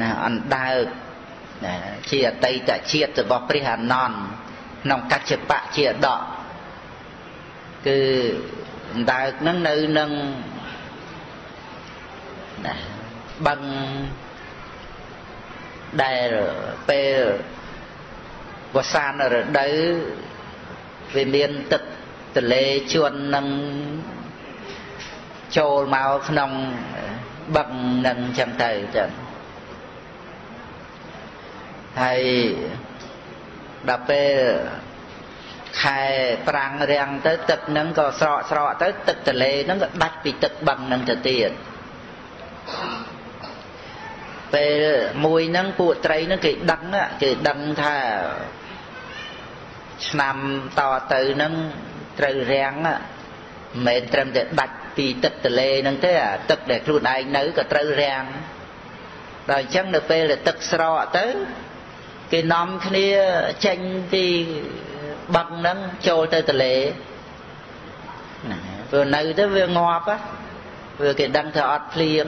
ណាអណ្ដើកណាជាអតីតជាតិរបស់ព្រះអានន្ទក្នុងកច្ចបៈជាអដកគឺអណ្ដើកនឹងនៅនឹងណាបឹងដែលពេលវស្សានរដូវវាមានទឹកទលេជួននឹងចូលមកក្នុងបឹងនឹងចឹងទៅចឹង ហើយដល់ពេលខែប្រាំងរាំងទៅទឹកហ្នឹងក៏ស្រកស្រកទៅទឹកទលេហ្នឹងក៏ដាច់ពីទឹកបឹងហ្នឹងទៅទៀតពេលមួយហ្នឹងពួកត្រីហ្នឹងគេដឹងគេដឹងថាឆ្នាំតទៅហ្នឹងត្រូវរាំងមិនមែនត្រឹមតែដាច់ពីទឹកទលេហ្នឹងទេអាទឹកដែលខ្លួនឯងនៅក៏ត្រូវរាំងដល់អញ្ចឹងនៅពេលដែលទឹកស្រកទៅ គេនាំគ្នាចេញពីបឹងហ្នឹងចូលទៅទលេណាព្រោះនៅទៅវាងាប់វាគេដឹងថាអត់ភ្លៀង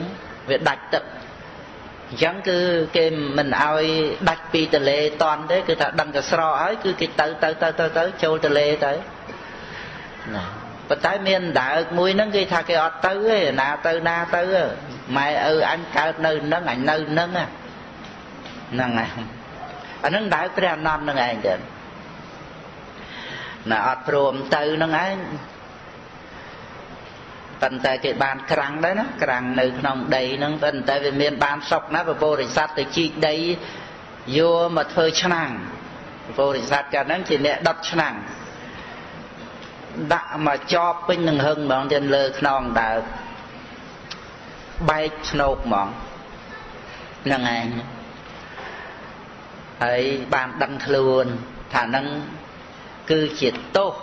វាដាច់ទឹកអញ្ចឹងគឺគេមិនអោយដាច់ពីទលេតន់ទេគឺថាដឹងតែស្រកហើយគឺគេទៅទៅទៅទៅទៅចូលទលេទៅណាប៉ុន្តែមានដើកមួយហ្នឹងគេថាគេអត់ទៅទេណាទៅណាទៅម៉ែឪអញកើតនៅហ្នឹងអញនៅហ្នឹងហ្នឹងហើយ អាហ្នឹងដើកព្រះអនន្តហ្នឹងឯងទៅណាអត់ព្រមទៅហ្នឹងឯងប៉ុន្តែគេបានក្រាំងដែរណាក្រាំងនៅក្នុងដីហ្នឹងប៉ុន្តែវាមានបានសុកណាពពុរិស័ទទៅជីកដីយកមកធ្វើឆ្នាំងពពុរិស័ទកាលហ្នឹងជាអ្នកដុតឆ្នាំងដាក់មកចប់ពេញនឹងហឹងហ្មងទៅលើខ្នងដើកបែកស្នោកហ្មងហ្នឹងឯង ហើយបានដឹងខ្លួនថានឹងគឺជាទោស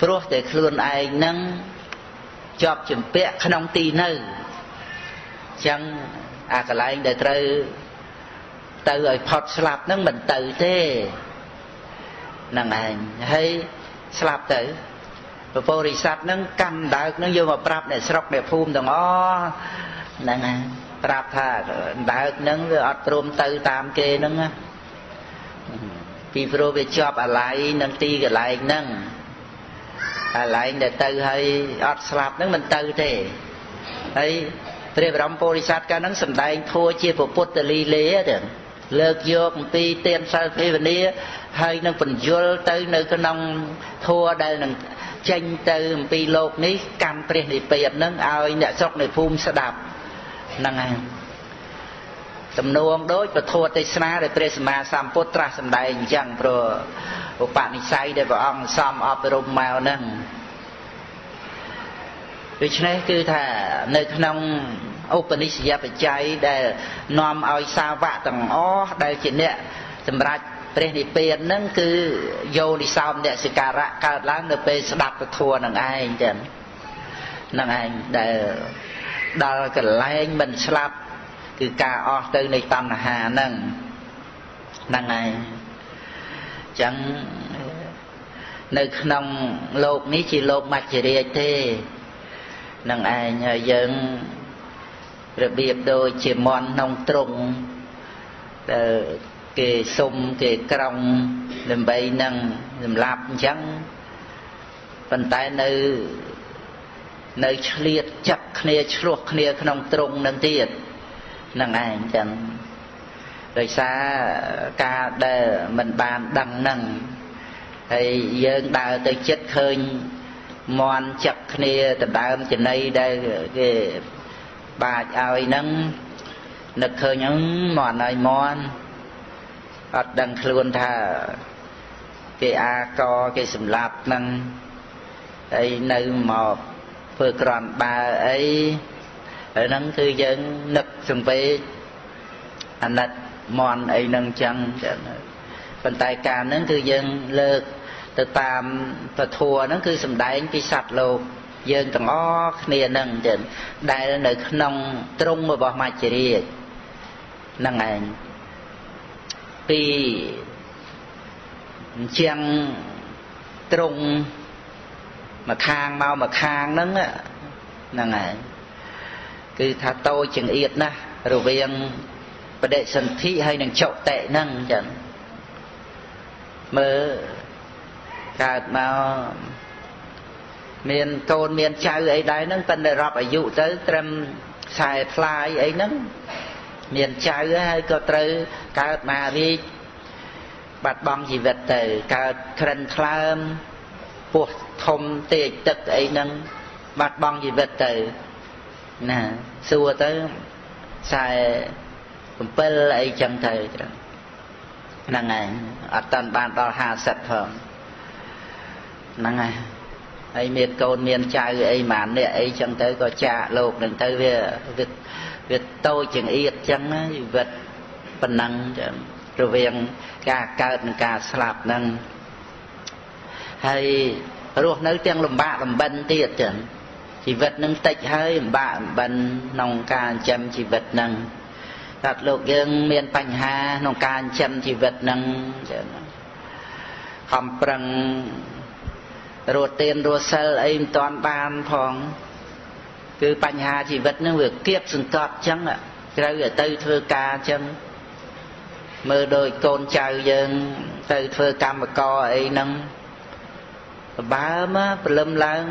ព្រោះតែខ្លួនឯងនឹងជាប់ជំពាក់ក្នុងទីនៅអញ្ចឹងអាកន្លែងដែលត្រូវទៅឲ្យផុតស្លាប់ហ្នឹងមិនទៅទេហ្នឹងឯងហើយស្លាប់ទៅពពុរិស័ទហ្នឹងកម្មដើកហ្នឹងយកមកប្រាប់អ្នកស្រុកអ្នកភូមិទាំងអស់ហ្នឹងហើយប្រាប់ថាដើកហ្នឹងវាអត់ព្រមទៅតាមគេហ្នឹង ពីព្រោះវាជាប់អាល័យនឹងទីកន្លែងហ្នឹងអាឡែងដែលទៅហើយអត់ស្លាប់ហ្នឹងមិនទៅទេហើយព្រះបរមពុរិស័ទកាលហ្នឹងសំដែងធัวជាពុទ្ធលីលេទេលើកយកអំពីទានសិលភាវនាហើយនឹងបញ្យលទៅនៅក្នុងធัวដែលនឹងចេញទៅអំពីលោកនេះកម្មព្រះនិព្វានហ្នឹងឲ្យអ្នកស្រុកនៅភូមិស្ដាប់ហ្នឹងហើយ ទំនួងដូចពធទេសនាដែលព្រះសម្មាសម្ពុទ្ធត្រាស់សម្ដែងអញ្ចឹងព្រោះឧបនិស្ស័យដែលព្រះអង្គសំអប់រំមកហ្នឹងដូច្នេះគឺថានៅក្នុងឧបនិស្សយបច្ច័យដែលនាំឲ្យសាវកទាំងអស់ដែលជាអ្នកសម្រាប់ព្រះនិព្វានហ្នឹងគឺយោនិសោមអ្នកសិការៈកើតឡើងនៅពេលស្ដាប់ពធនឹងឯងចឹងនឹងឯងដែលដល់កន្លែងមិនស្លាប់ គឺការអស់ទៅនៃតណ្ហាហ្នឹងហ្នឹងឯងចឹងនៅក្នុងលោកនេះជាលោកមច្ចរាជទេនឹងឯងហើយយើងរបៀបដូចជាមន់ក្នុងទ្រុងដែលគេសុំគេក្រងដើម្បីនឹងសម្លាប់អញ្ចឹងប៉ុន្តែនៅនៅឆ្លៀតចាក់គ្នាឆ្លោះគ្នាក្នុងទ្រុងនឹងទៀត នឹងឯងចឹងដោយសារការដែលមិនបានដឹងហ្នឹងហើយយើងដើរទៅចិត្តឃើញមន់ចឹកគ្នាដណ្ដើមចំណីដែលគេបាចឲ្យហ្នឹងនឹកឃើញហ្នឹងមន់ឲ្យមន់អត់ដឹងខ្លួនថាគេអាកគេសម្លាប់ហ្នឹងហើយនៅមកធ្វើក្រំបើអី ហើយហ្នឹងគឺយើងនឹកសង្វេអាណិតមន់អីហ្នឹងចឹងចឹងប៉ុន្តែការហ្នឹងគឺយើងលើកទៅតាមពធัวហ្នឹងគឺសំដែងពីសត្វលោកយើងទាំងអស់គ្នាហ្នឹងចឹងដែលនៅក្នុងទ្រង់របស់មច្ចរាជហ្នឹងឯងពីអញ្ចឹងទ្រង់មកខាងមកមកខាងហ្នឹងហ្នឹងឯង គឺថាតូចចង្អៀតណាស់រវាងបដិសន្ធិហើយនឹងចុតិហ្នឹងចឹងមើលកើតមកមានកូនមានចៅអីដែរហ្នឹងប៉ុន្តែរាប់អាយុទៅត្រឹមខ្សែផ្លាយអីហ្នឹងមានចៅហើយក៏ត្រូវកើតមករីកបាត់បង់ជីវិតទៅកើតក្រិនថ្លើមពោះធំទេកទឹកអីហ្នឹងបាត់បង់ជីវិតទៅ ណាសួរទៅខ្សែ7អីចឹងទៅហ្នឹងហើយអត់តាន់បានដល់50ផងហ្នឹងហើយហើយមានកូនមានចៅអីម៉ានអ្នកអីចឹងទៅក៏ចាកលោកនឹងទៅវាវាវាតូចចង្អៀតចឹងជីវិតប៉ុណ្ណឹងចឹងរវាងការកើតនិងការស្លាប់ហ្នឹងហើយរស់នៅទាំងលំបាកលំបិនទៀតចឹង ជីវិតនឹងតិចហើយលំបាកលំបិនក្នុងការចិញ្ចឹមជីវិតហ្នឹងតែលោកយើងមានបញ្ហាក្នុងការចិញ្ចឹមជីវិតហ្នឹងចឹងខំប្រឹងរត់ទៀនរស់សិលអីមិនតាន់បានផងគឺបញ្ហាជីវិតហ្នឹងវាគៀបសង្កត់ចឹងត្រូវទៅធ្វើការចឹងមើលដូចកូនចៅយើងទៅធ្វើកម្មករអីហ្នឹង បើមកព្រលឹមឡើង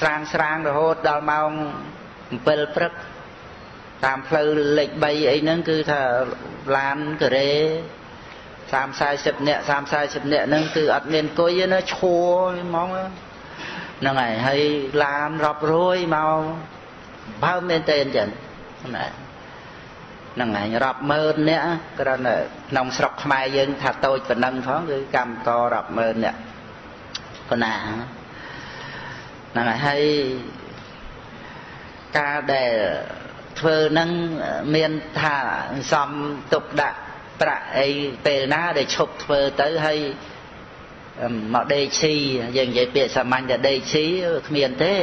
ស្រាងស្រាងរហូតដល់ម៉ោង7ព្រឹកតាមផ្លូវលេខ3អីហ្នឹងគឺថាឡានការ៉េ30 40នាក់30 40នាក់ហ្នឹងគឺអត់មានគុយទេណាឈួរហ្មងហ្នឹងហើយហើយឡានរាប់រយមកបើមែនទេអញ្ចឹងណាហ្នឹងហើយរាប់ម៉ឺននាក់គ្រាន់តែក្នុងស្រុកខ្មែរយើងថាតូចប៉ុណ្ណឹងផងគឺកម្មកររាប់ម៉ឺននាក់ ប៉ុណ្ណាហ្នឹងហើយការដែលធ្វើហ្នឹងមានថាសំទុកដាក់ប្រាក់អីពេលណាដែលឈប់ធ្វើទៅហើយមកដេកឈីយើងនិយាយពាក្យសាមញ្ញតែដេកឈីគ្មានទេ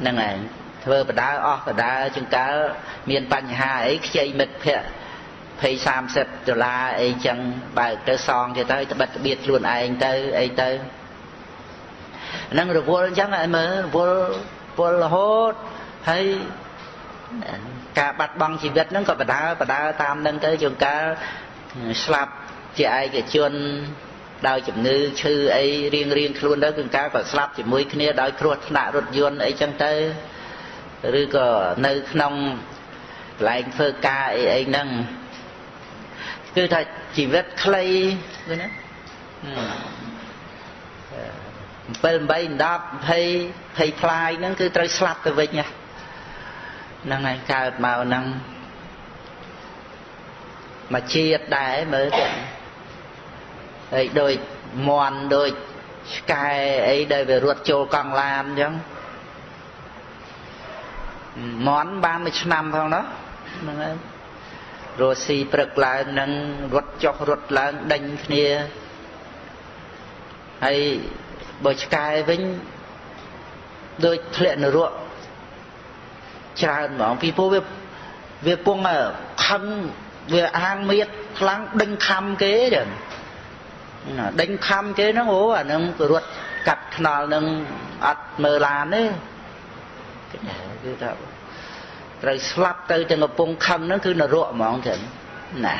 ហ្នឹងហើយធ្វើបដើអស់បដើចង្កើមានបញ្ហាអីខ្ចីមិត្តភ័ក្តិ20 30ដុល្លារអីចឹងបើកទៅសងទៅទៅត្បិតត្បៀតខ្លួនឯងទៅអីទៅ ហ្នឹងរវល់អញ្ចឹងឲ្យមើលរវល់ពលរហូតហើយការបាត់បង់ជីវិតហ្នឹងក៏បដើបដើតាមនឹងទៅជួនកាលស្លាប់ជាឯកជនដោយជំងឺឈឺអីរៀងរៀងខ្លួនទៅជួនកាលក៏ស្លាប់ជាមួយគ្នាដោយគ្រោះថ្នាក់រថយន្តអីចឹងទៅឬក៏នៅក្នុងកន្លែងធ្វើការអីអីហ្នឹងគឺថាជីវិតខ្លីគឺណា 7 8 10 20 20ផ្លាយហ្នឹងគឺត្រូវស្លាប់ទៅវិញហ្នឹងហើយកើតមកហ្នឹងមកជាតិដែរមើលទៅហើយដូចមន់ដូចឆ្កែអីដែលវារត់ចូលកង់ឡានអញ្ចឹងមន់បានមួយឆ្នាំផងណាហ្នឹងហើយរស់ស៊ីព្រឹកឡើងនឹងរត់ចុះរត់ឡើងដេញគ្នាហើយ បើឆ្កែវិញដូចធ្លាក់នរកច្រើនហ្មងពីព្រោះវាវាពងខឹងវាអាងមៀតខ្លាំងដេញខំគេចឹងដេញខំគេហ្នឹងអូអានឹងរត់កាត់ថ្នល់នឹងអត់មើលឡានទេគឺថាត្រូវស្លាប់ទៅទាំងកំពុងខឹងហ្នឹងគឺនរកហ្មងចឹងណា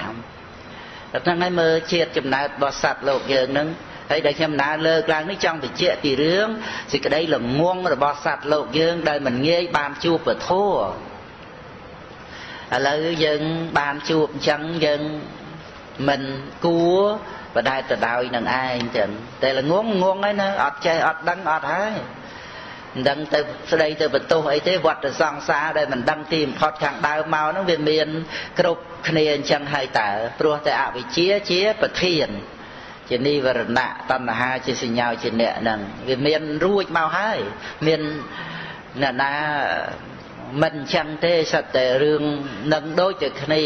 តែហ្នឹងហើយមើលជាតិចំណើតរបស់សត្វលោកយើងហ្នឹង ហើយដែលខ្ញុំណាលើកឡើងនេះចង់បញ្ជាក់ពីរឿងសេចក្តីល្ងងរបស់សត្វលោកយើងដែលមិនងាយបានជួបពធឥឡូវយើងបានជួបអញ្ចឹងយើងមិនគួរបដែតទៅដោយនឹងឯងចឹងតែល្ងងងងហើយណាអត់ចេះអត់ដឹងអត់ហើយមិនដឹងទៅស្ដីទៅបន្ទោសអីទេវត្តសង្សារដែលមិនដឹងទីបំផុតខាងដើមមកហ្នឹងវាមានគ្រប់គ្នាអញ្ចឹងហើយតើព្រោះតែអវិជ្ជាជាប្រធាន ជានិវរណៈតណ្ហាជាសញ្ញាជាអ្នកហ្នឹងវាមានរួចមកហើយមានអ្នកណាមិនអញ្ចឹងទេសត្វតែរឿងនឹងដូចតែគ្នា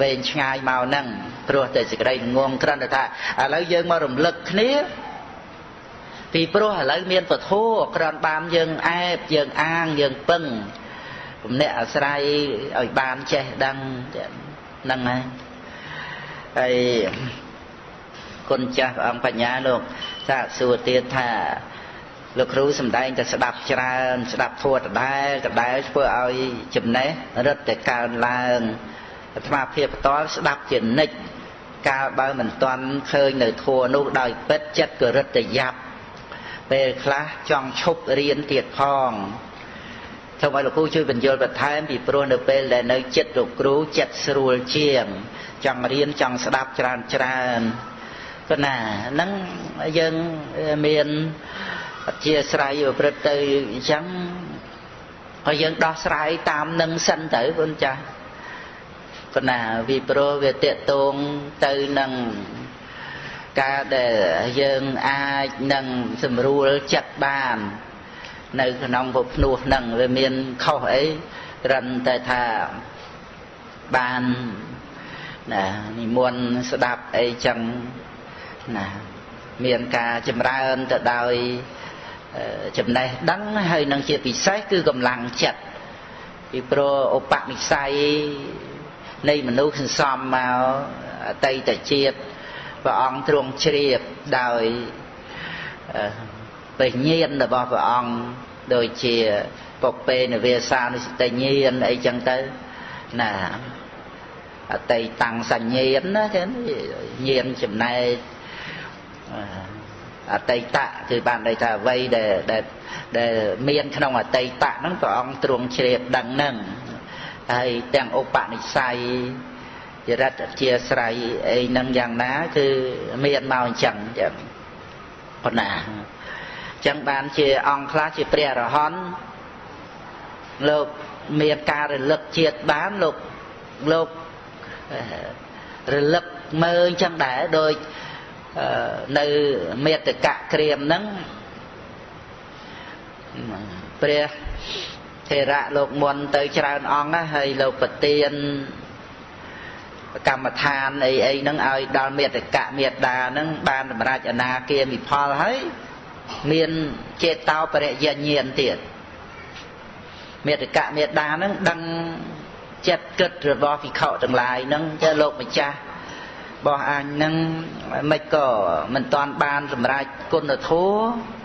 វែងឆ្ងាយមកហ្នឹងព្រោះតែសេចក្តីងងក្រឹមថាឥឡូវយើងមករំលឹកគ្នាពីព្រោះឥឡូវមានពធក្រាន់បានយើងអែបយើងអាងយើងពឹងគំនិតអាស្រ័យឲ្យបានចេះដឹងហ្នឹងហើយហើយ គុណចាស់ព្រះអង្គបញ្ញាលោកសាកសួរទៀតថាលោកគ្រូសំដែងតែស្ដាប់ច្រើនស្ដាប់ធัวដដែលដដែលធ្វើឲ្យចំណេះរឹតតែកើនឡើងអាត្មាភាពផ្ទាល់ស្ដាប់ជានិច្ចកាលបើមិនទាន់ឃើញនៅធัวនោះដោយពិតចិត្តក៏រឹតតែយ៉ាប់ពេលខ្លះចង់ឈប់រៀនទៀតផងសូមឲ្យលោកគ្រូជួយបញ្យល់បន្ថែមពីព្រោះនៅពេលដែលនៅចិត្តលោកគ្រូចិត្តស្រួលជាងចង់រៀនចង់ស្ដាប់ច្រើនច្រើន ក៏ណាហ្នឹងយើងមានអធិស្ឋានប្រព្រឹត្តទៅអញ្ចឹងហើយយើងដោះស្រាយតាមនឹងសិនទៅបងចាស់ក៏ណាវិព្រោះវាតេតងទៅនឹងការដែលយើងអាចនឹងសម្រួលចិត្តបាន នៅក្នុងពភ្នោះហ្នឹងវាមានខុសអីត្រឹមតែថាបានណានិមន្តស្ដាប់អីចឹង ណាមានការចម្រើនទៅដោយចំណេះដឹងហើយនឹងជាពិសេសគឺកម្លាំងចិត្តពីព្រោះឧបនិស្ស័យនៃមនុស្សសន្សំមកអតីតជាតិព្រះអង្គទ្រង់ជ្រាបដោយព្រះញាណរបស់ព្រះអង្គដូចជាពពេនវាសានុសតិញាណអីចឹងទៅណាអតីតាំងសញ្ញាណណាចឹងញាណចំណែក អតីតៈគឺបានន័យថាអ្វីដែលដែលមានក្នុងអតីតៈហ្នឹងព្រះអង្គទ្រង់ជ្រាបដឹងហ្នឹងហើយទាំងឧបនិស្ស័យចរិតអធិស្រ័យអីហ្នឹងយ៉ាងណា គឺមានមកអញ្ចឹងចឹងប៉ុណ្ណាអញ្ចឹងបានជាអង្គខ្លះជាព្រះអរហន្តលោកមានការរលឹកជាតិបានលោកលោករលឹកមើលអញ្ចឹងដែរដោយ នៅមេតកៈក្រៀមហ្នឹងព្រះថេរៈលោកមុនទៅច្រើនអង្គហើយលោកប្រទៀនកម្មដ្ឋានអីអីហ្នឹងឲ្យដល់មេតកៈមេតាហ្នឹងបានសម្រេចអនាគាមិផលហើយមានចេតោបរិយញ្ញាណទៀតមេតកៈមេតាហ្នឹងដឹងចិត្តគិតរបស់ភិក្ខុទាំងឡាយហ្នឹងចេះលោកម្ចាស់ របស់អញហ្នឹងមិនក៏មិនតាន់បានសម្រេចគុណធម៌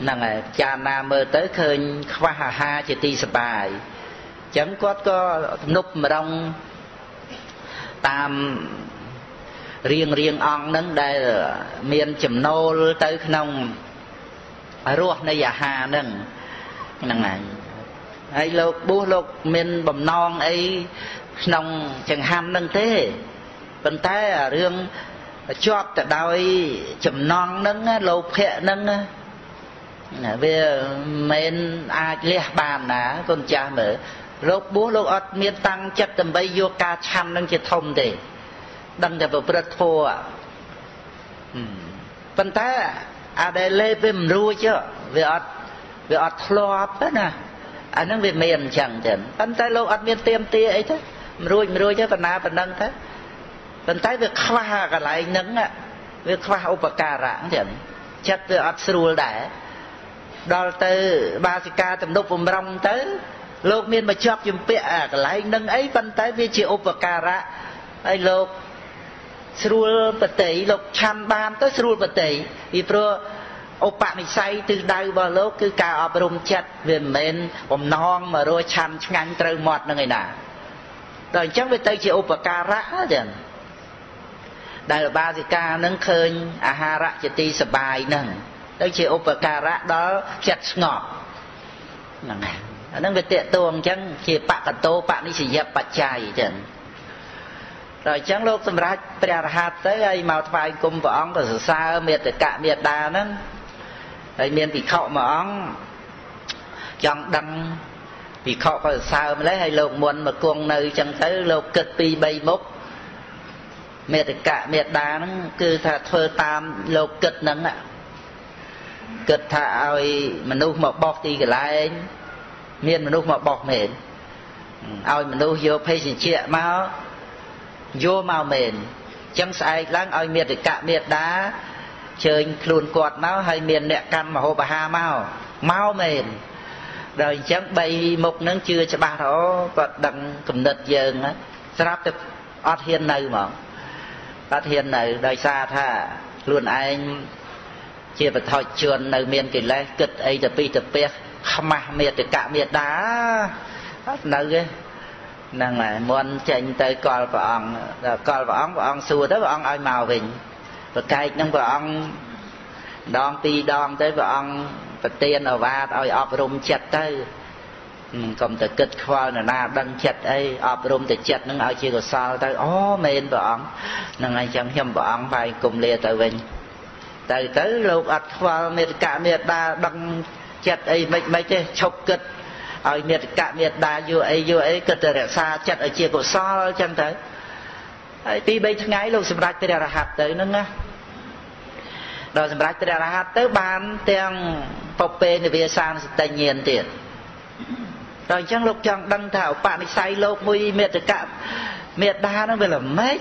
ហ្នឹងហើយចារណាមើលទៅឃើញខ្វះអាហារជាទីសបាយអញ្ចឹងគាត់ក៏ទំនប់ម្រងតាមរៀងរៀងអង្គហ្នឹងដែលមានចំណូលទៅក្នុងរសនៃអាហារហ្នឹងហ្នឹងហើយហើយលោកបួសលោកមានបំណងអីក្នុងចង្ហាន់ហ្នឹងទេ ប៉ុន្តែរឿងជាប់ទៅដោយចំណងហ្នឹងលោភៈហ្នឹងវាមិនអាចលះបានណាកូនចាស់មើលលោកបួសលោកអត់មានតាំងចិត្តដើម្បីយកការឆាន់នឹងជាធំទេដឹងតែប្រព្រឹត្តធัวប៉ុន្តែអាដែលលេបវាមិនរួចវាអត់វាអត់ធ្លាប់ណាអាហ្នឹងវាមានអញ្ចឹងចឹងប៉ុន្តែលោកអត់មានទៀមទាអីទេមិនរួចមិនរួចទេបណ្ណាប៉ុណ្ណឹងទៅ ប៉ុន្តែវាខ្វះកន្លែងហ្នឹងវាខ្វះឧបការៈចឹងចិត្តវាអត់ស្រួលដែរដល់ទៅបាសិកាទំនប់បំរុងទៅ លោកមានមកជាប់ជំពាក់អាកន្លែងនឹងអីប៉ុន្តែវាជាឧបការៈហើយលោកស្រួលបតីលោកឆាន់បានទៅស្រួលបតីពីព្រោះឧបនិស្ស័យទិសដៅរបស់លោកគឺការអប់រំចិត្តវាមិនមែនបំណងមករស់ឆាន់ឆ្ងាញ់ត្រូវមាត់នឹងឯណាដល់អញ្ចឹងវាទៅជាឧបការៈចឹង ដែលបាសិកានឹងឃើញអាហារៈជាទីសបាយនឹងទៅជាឧបការៈដល់ចិត្តស្ងប់ហ្នឹងហើយអានឹងវាតេតួអញ្ចឹងជាបកតោបនិសយបច្ច័យចឹងដល់អញ្ចឹងលោកសម្រាប់ព្រះរហ័តទៅហើយមកថ្វាយគុំព្រះអង្គក៏សរសើរមេតកៈមេតាហ្នឹងហើយមានភិក្ខុមួយអង្គចង់ដឹងភិក្ខុក៏សរសើរម្លេះហើយលោកមុនមកគង់នៅអញ្ចឹងទៅលោកគិតពី3មុខ មេតកៈមេតាហ្នឹងគឺថាធ្វើតាមលោកគិតហ្នឹងគិតថាឲ្យមនុស្សមកបោះទីកន្លែងមានមនុស្សមកបោះមែនឲ្យមនុស្សយកភេសជ្ជៈមកយកមកមែនចឹងស្អែកឡើងឲ្យមេតកៈមេតាជើញខ្លួនគាត់មកហើយមានអ្នកកាន់មហោបអាហារមកមកមែនដល់អញ្ចឹង3មុខហ្នឹងជឿច្បាស់រហគាត់ដឹងគំនិតយើងស្រាប់តែអត់ហ៊ាននៅហ្មង អត់ហ៊ាននៅដោយសារថាខ្លួនឯងជាបថុជននៅមានកិលេសគិតអីទៅពីទៅពះខ្មាស់មេតកៈមេតាអត់នៅទេហ្នឹងហើយមុនចេញទៅកលព្រះអង្គដល់កលព្រះអង្គព្រះអង្គសួរទៅព្រះអង្គឲ្យមកវិញប្រកែកហ្នឹងព្រះអង្គដងពីរដងទៅព្រះអង្គប្រទានអវាទឲ្យអប់រំចិត្តទៅ កុំតែគិតខ្វល់នរណាដឹងចិត្តអីអប់រំតែចិត្តនឹងឲ្យជាកុសលទៅអូមែនព្រះអង្គហ្នឹងហើយចឹងខ្ញុំព្រះអង្គបាយគុំលាទៅវិញទៅទៅលោកអត់ខ្វល់មេត្តាមេដាដឹងចិត្តអីមិនមិនទេឈប់គិតឲ្យមេត្តាមេដាយូរអីយូរអីគិតតែរក្សាចិត្តឲ្យជាកុសលចឹងទៅហើយពី3ថ្ងៃលោកសម្រេចព្រះរហ័តទៅហ្នឹងណាដល់សម្រេចព្រះរហ័តទៅបានទាំងពពេនិវាសានសតិញ្ញាណទៀត ដល់អញ្ចឹងលោកចង់ដឹងថាឧបនិស្ស័យលោកមួយមេតកៈមេដាហ្នឹងវាល្មិច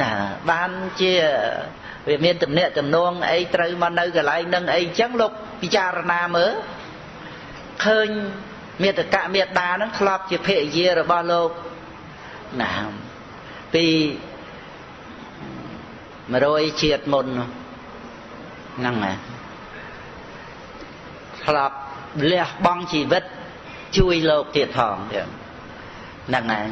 ណាបានជាវាមានទំនាក់ទំនងអីត្រូវមកនៅកន្លែងនឹងអីអញ្ចឹងលោកពិចារណាមើលឃើញមេតកៈមេដាហ្នឹងធ្លាប់ជាភរិយារបស់លោកណាពី100ជាតិមុនហ្នឹងណាធ្លាប់លះបង់ជីវិត ជួយលោកទៀតផងទៀតហ្នឹងហើយ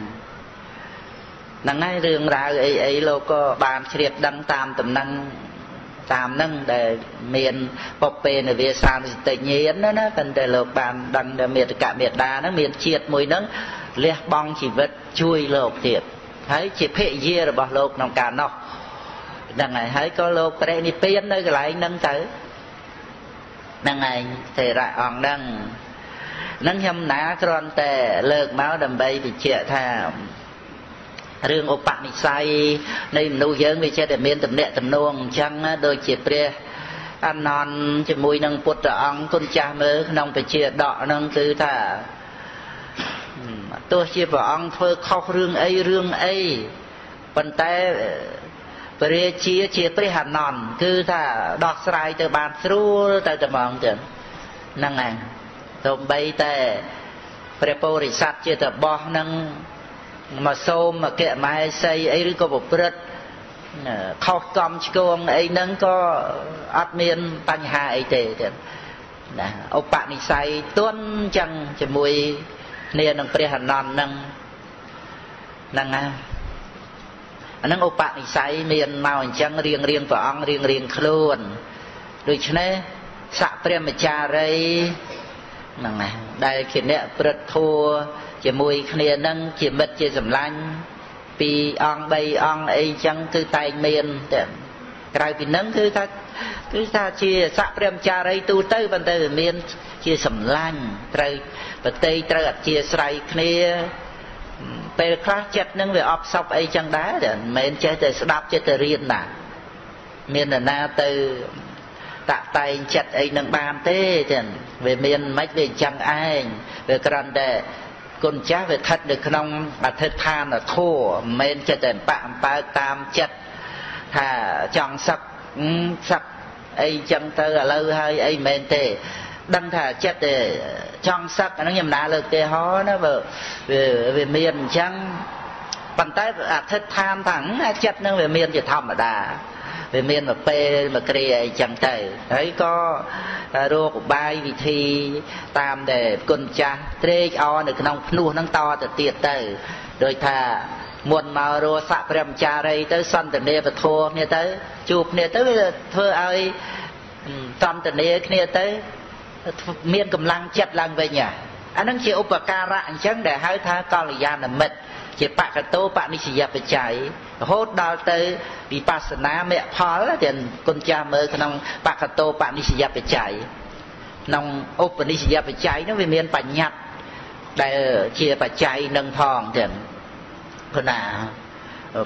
ហ្នឹងហើយរឿងរ៉ាវអីអីលោកក៏បានជ្រាបដឹងតាមតំណែងតាមហ្នឹងដែលមានពពេនវាសានសតិញាណណាប៉ុន្តែលោកបានដឹងថាមេតកមេដាហ្នឹងមានជាតិមួយហ្នឹងលះបង់ជីវិតជួយលោកទៀតហើយជាភរិយារបស់លោកក្នុងការនោះហ្នឹងហើយហើយក៏លោកបរិនិព្វាននៅកន្លែងហ្នឹងទៅហ្នឹងឯងទេរៈអង្គហ្នឹង នឹងខ្ញុំណាគ្រាន់តែលើកមកដើម្បីបញ្ជាក់ថារឿងឧបនិស្ស័យនៃមនុស្សយើងវាចេះតែមានទំនាក់ទំនងអញ្ចឹងដូចជាព្រះអនន្តជាមួយនឹងពុទ្ធអង្គគុណចាស់មើលក្នុងពជាដកហ្នឹងគឺថាទោះជាព្រះអង្គធ្វើខុសរឿងអីរឿងអីប៉ុន្តែព្រះរាជាជាព្រះអនន្តគឺថាដោះស្រាយទៅបានស្រួលទៅតែហ្មងទៀតហ្នឹងឯង ទៅបីតែព្រះពោធិសត្វជាតបោះនឹងមកសូមអគ្គមហេសីអីឬក៏ប្រព្រឹត្តខុសកំឆ្គងអីហ្នឹងក៏អត់មានបញ្ហាអីទេទៀតណាឧបនិស្ស័យទន់ចឹងជាមួយគ្នានឹងព្រះអនន្តហ្នឹងហ្នឹងណាអាហ្នឹងឧបនិស្ស័យមានមកអញ្ចឹងរៀងរៀងព្រះអង្គរៀងរៀងខ្លួនដូច្នេះស័កព្រះមចារី ហ្នឹងណាដែលជាអ្នកព្រឹត្តធัวជាមួយគ្នានឹងជាមិត្តជាសម្លាញ់ពីអង្គ3អង្គអីចឹងគឺតែងមានតែក្រៅពីនឹងគឺថាគឺថាជាស័កព្រះចារីទូទៅប៉ុន្តែវាមាន ជាសម្លាញ់ត្រូវប្រតិត្រូវអធិស្រ័យគ្នាពេលខ្លះចិត្តនឹងវាអបសពអីចឹងដែរមិនមែនចេះតែស្ដាប់ចេះតែរៀនណាមាននរណាទៅ តាក់តែងចិត្តអីនឹងបានទេចឹងវាមានមិនវាអញ្ចឹងឯងវាគ្រាន់តែគុណចាស់វាស្ថិតនៅក្នុងអធិដ្ឋានធัวមិនមែនចិត្តតែបាក់អំពើតាមចិត្តថាចង់សឹកសឹកអីចឹងទៅឥឡូវហើយអីមិនមែនទេដឹងថាចិត្តទេចង់សឹកអានឹងខ្ញុំណាលើកទេហោណាបើវាមានអញ្ចឹងប៉ុន្តែអធិដ្ឋានថាចិត្តនឹងវាមានជាធម្មតា វាមានមកពេលមកគ្រាអីចឹងទៅហើយក៏រោគបាយវិធីតាមដែលគុណចាស់ត្រេកអរនៅក្នុងភ្នោះហ្នឹងតទៅទៀតទៅដោយថាមុនមករស់ស័កព្រះមចារីទៅសន្តានាពធគ្នាទៅជួបគ្នាទៅវាធ្វើឲ្យសន្តានាគ្នាទៅមានកម្លាំងចិត្តឡើងវិញអាហ្នឹងជាឧបការៈអញ្ចឹងដែលហៅថាកល្យាណមិត្ត ជាបកតោបនិស្សយបច្ច័យរហូតដល់ទៅវិបស្សនាមគ្គផលទាំងគុណចាស់មើលក្នុងបកតោបនិស្សយបច្ច័យក្នុងឧបនិស្សយបច្ច័យនោះវាមានបញ្ញត្តិដែលជាបច្ច័យនឹងផងទាំងគណា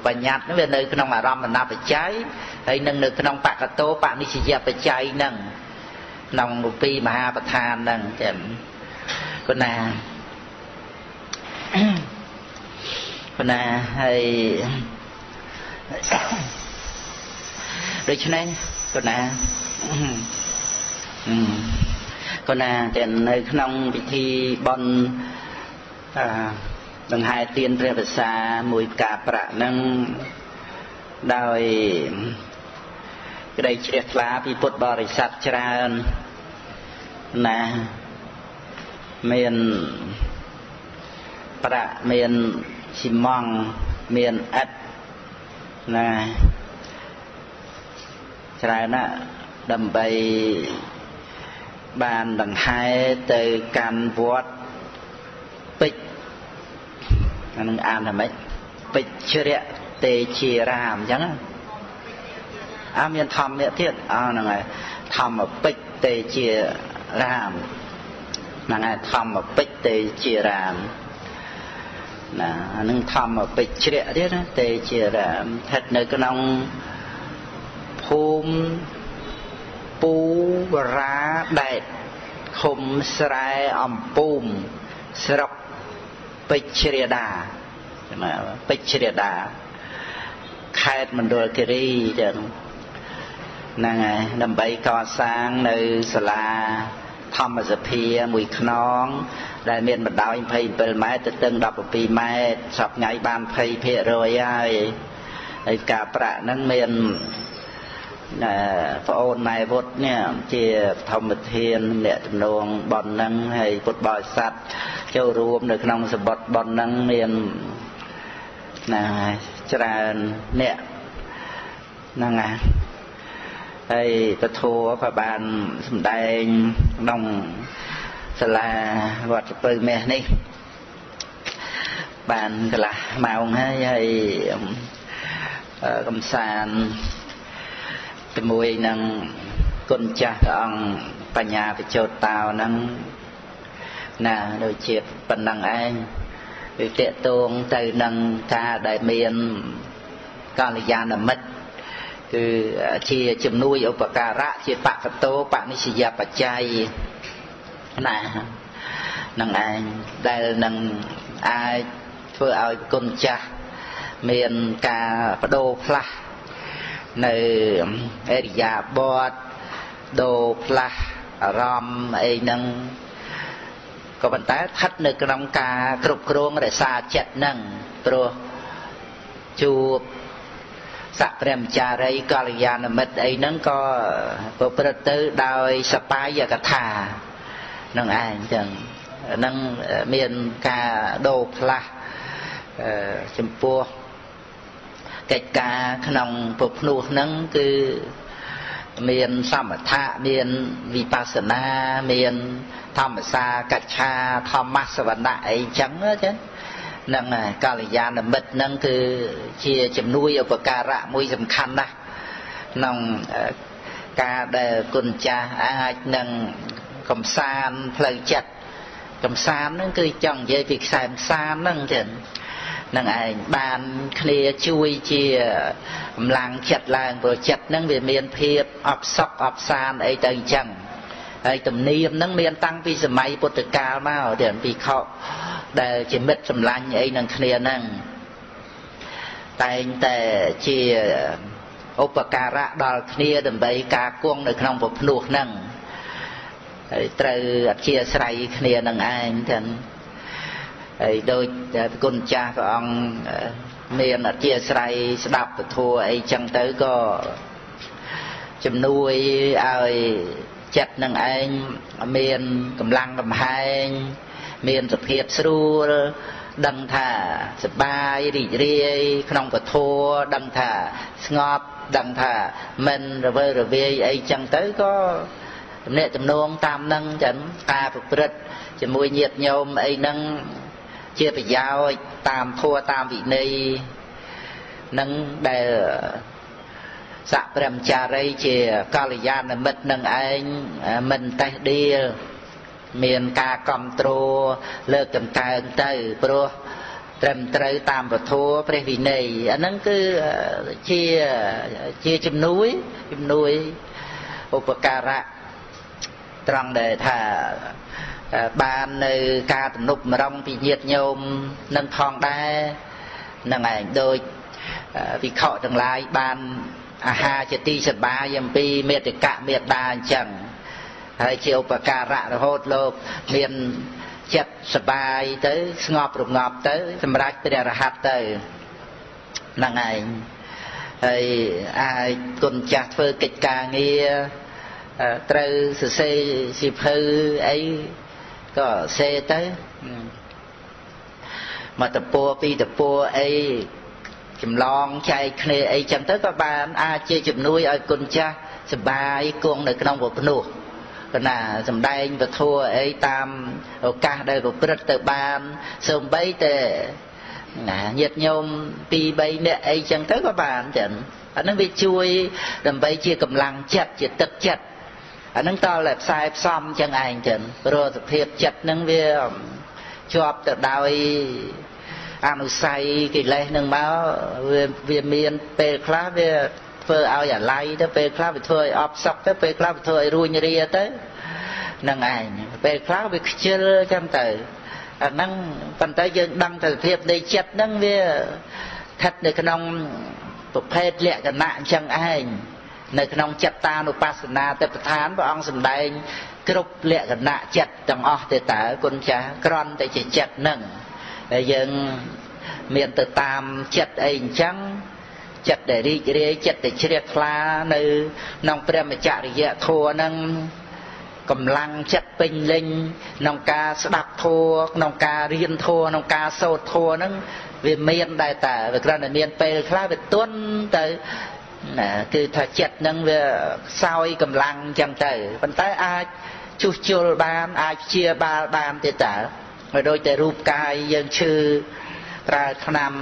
បញ្ញត្តិនោះវានៅក្នុងអារម្មណបច្ច័យហើយនឹងនៅក្នុងបកតោបនិស្សយបច្ច័យនឹងក្នុងពីមហាប្រធាននឹងទាំងគណា ប៉ុន្តែហើយដូច្នេះកណាកណាតែនៅក្នុងពិធីបន់អឺដង្ហែទៀនព្រះភាសាមួយផ្កាប្រាក់នឹងដោយក្តីជ្រះថ្លាពីពុទ្ធបរិស័ទច្រើនណាមានប្រាក់មាន ស៊ីម៉ង់មានអិតណាច្រើនណាស់ដើម្បីបានដង្ហែទៅកាន់វត្តពេជ្រអានឹងអានថាម៉េចពេជ្រៈទេជារាមអញ្ចឹងអើមានធម្មៈទៀតអើហ្នឹងហើយធម្មពេជ្រទេជារាមហ្នឹងហើយធម្មពេជ្រទេជារាម ណាអានឹងធម្មពេជ្រៈទៀតណាទេជារាមស្ថិតនៅក្នុងភូមិពូរាដែតឃុំស្រែអំពូមស្រុកពេជ្រាដាពេជ្រាដាខេត្តមណ្ឌលគិរីចឹងហ្នឹងហើយដើម្បីកសាងនៅសាលាធម្មសភាមួយខ្នង ដែលមានបណ្ដោយ27ម៉ែត្រទៅទឹង17ម៉ែត្រសពថ្ងៃបាន20%ហើយហើយការប្រាក់ហ្នឹងមានប្អូនម៉ែវុទ្ធនេះជាធម្មធានអ្នកទំនងប៉ុនហ្នឹងហើយពុទ្ធបរិស័ទចូលរួមនៅក្នុងសម្បត្តិប៉ុនហ្នឹងមានណាច្រើនអ្នកហ្នឹងណាហើយពធัวក៏បានសម្ដែងក្នុង សាលាវត្តពៅមាសនេះបានកន្លះម៉ោងហើយហើយកំសាន្តជាមួយនឹងគុណចាស់ព្រះអង្គបញ្ញាបច្ចោតតោហ្នឹងណាដូចជាប៉ុណ្ណឹងឯងវាតេតងទៅនឹងការដែលមានកល្យាណមិត្តគឺជាជំនួយឧបការៈជាបកតោបនិស្សយបច្ច័យ ណានឹងឯងដែលនឹងអាចធ្វើឲ្យគុណចាស់មានការបដូរផ្លាស់នៅអរិយាបទដូរផ្លាស់អារម្មណ៍អីហ្នឹងក៏ប៉ុន្តែស្ថិតនៅក្នុងការគ្រប់គ្រងរក្សាចិត្តហ្នឹងព្រោះជួបសព្រះមចារីកល្យាណមិត្តអីហ្នឹងក៏ប្រព្រឹត្តទៅដោយសបាយកថា នឹងឯងចឹងនឹងមានការដូរផ្លាស់ចំពោះកិច្ចការក្នុងពុភ្នោះហ្នឹងគឺមានសមថៈមានវិបស្សនាមានធម្មសាកច្ឆាធម្មសវណៈអីចឹងចឹងនឹងកល្យាណមិត្តហ្នឹងគឺជាជំនួយឧបការៈមួយសំខាន់ណាស់ក្នុងការដែលគុណចាស់អាចនឹង កំសាន្តផ្លូវចិត្តកំសាន្តហ្នឹងគឺចង់និយាយពីខ្សែផ្សានហ្នឹងចឹងនឹងឯងបានគ្នាជួយជាកម្លាំងចិត្តឡើងព្រោះចិត្តហ្នឹងវាមានភាពអបសក់អបសានអីទៅអញ្ចឹងហើយទំនៀមហ្នឹងមានតាំងពីសម័យពុទ្ធកាលមកទាំងពីខកដែលជាមិត្តសម្លាញ់អីនឹងគ្នាហ្នឹងតែងតែជាឧបការៈដល់គ្នាដើម្បីការគង់នៅក្នុងពភ្នោះហ្នឹង ហើយត្រូវអធិស្ស្រ័យគ្នានឹងឯងទាំងហើយដូចគុណចាស់ព្រះអង្គមានអធិស្ស្រ័យស្ដាប់ពធអីចឹងទៅក៏ជំនួយឲ្យចិត្តនឹងឯងមានកម្លាំងកំហែងមានសភាពស្រួលដឹងថាសបាយរីករាយក្នុងពធដឹងថាស្ងប់ដឹងថាមិនរវើរវាយអីចឹងទៅក៏ ទំនាក់ទំនងតាមនឹងចឹងការប្រព្រឹត្តជាមួយញាតិញោមអីហ្នឹងជាប្រយោជន៍តាមធัวតាមវិន័យនឹងដែលសកព្រមចារីជាកល្យាណមិត្តនឹងឯងមិនតេះដៀលមានការគ្រប់គ្រងលើកតម្កើងទៅព្រោះត្រឹមត្រូវតាមពធព្រះវិន័យអាហ្នឹងគឺជាជាជំនួយជំនួយឧបការៈ ត្រង់ដែលថាបាននៅការទំនុកម្រងពីញាតញោមនឹងផងដែរនឹងឯងដូចវិខទាំងឡាយបានអាហារជាទីសបាយអំពីមេតិកៈមេត្តាអញ្ចឹងហើយជាឧបការៈរហូតលោកមានចិត្តសបាយទៅស្ងប់រងាប់ទៅ សម្រាប់ព្រះរហ័តទៅហ្នឹងឯងហើយអាចគុណចាស់ធ្វើកិច្ចការងារ ត្រូវសរសេរសិភៅអីក៏សេទៅមកតពួរពីរតពួរអីចម្លងចែកគ្នាអីចឹងទៅក៏បានអាចជាជំនួយឲ្យគុណចាស់សបាយគង់នៅក្នុងពភ្នោះកណាសំដែងពធัวអីតាមឱកាសដែលប្រព្រឹត្តទៅបានសូម្បីតែណាញាតិញោម2 3នាក់អីចឹងទៅក៏បានចឹងអានឹងវាជួយដើម្បីជាកម្លាំងចិត្តជាទឹកចិត្ត អានឹងតតែផ្សាយផ្សំចឹងឯងចឹងព្រោះសភាពចិត្តនឹងវាជាប់ទៅដោយអនុស័យកិលេសនឹងមកវាវាមានពេលខ្លះវាធ្វើឲ្យអាល័យទៅពេលខ្លះវាធ្វើឲ្យអប់សក់ទៅពេលខ្លះវាធ្វើឲ្យរួញរាទៅនឹងឯងពេលខ្លះវាខ្ជិលចឹងទៅអាហ្នឹងប៉ុន្តែយើងដឹងទៅភាពនៃចិត្តហ្នឹងវាស្ថិតនៅក្នុងប្រភេទលក្ខណៈអញ្ចឹងឯង នៅក្នុងចិត្តតានុបស្សនាទេពឋានព្រះអង្គសម្ដែងគ្រប់លក្ខណៈចិត្តទាំងអស់ទេតើគុណចាស់ក្រន់តែជាចិត្តនឹងដែលយើងមានទៅតាមចិត្តអីអញ្ចឹងចិត្តដែលរីករាយចិត្តដែលជ្រះថ្លានៅក្នុងព្រះមច្ចរិយធម៌ហ្នឹងកម្លាំងចិត្តពេញលេញក្នុងការស្ដាប់ធម៌ក្នុងការរៀនធម៌ក្នុងការសូត្រធម៌ហ្នឹងវាមានដែរតែវាគ្រាន់តែមានពេលខ្លះវាទន់ទៅ ណាគឺថាចិត្តហ្នឹងវាខ្សោយកម្លាំងអញ្ចឹងទៅប៉ុន្តែអាចជួសជុលបានអាចព្យាបាលបានទៀតតើហើយដូចតែរូបកាយយើងឈឺប្រើថ្នាំ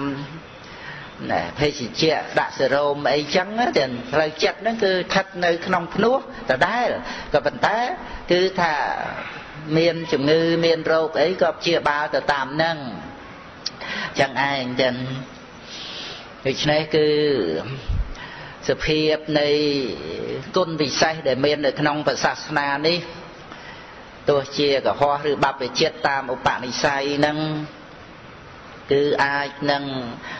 ណែភេសជ្ជៈដាក់សេរ៉ូមអីចឹងតែផ្លូវចិត្តហ្នឹងគឺស្ថិតនៅក្នុងភ្នោះដដែលក៏ប៉ុន្តែគឺថាមានជំងឺមានរោគអីក៏ព្យាបាលទៅតាមហ្នឹងចឹងឯងចឹងដូច្នេះគឺ សភាពនៃគុណពិសេសដែលមាននៅក្នុងពុទ្ធសាសនានេះទោះជាកុហកឬបព្វជិតតាមឧបនិស្ស័យនឹងគឺអាចនឹង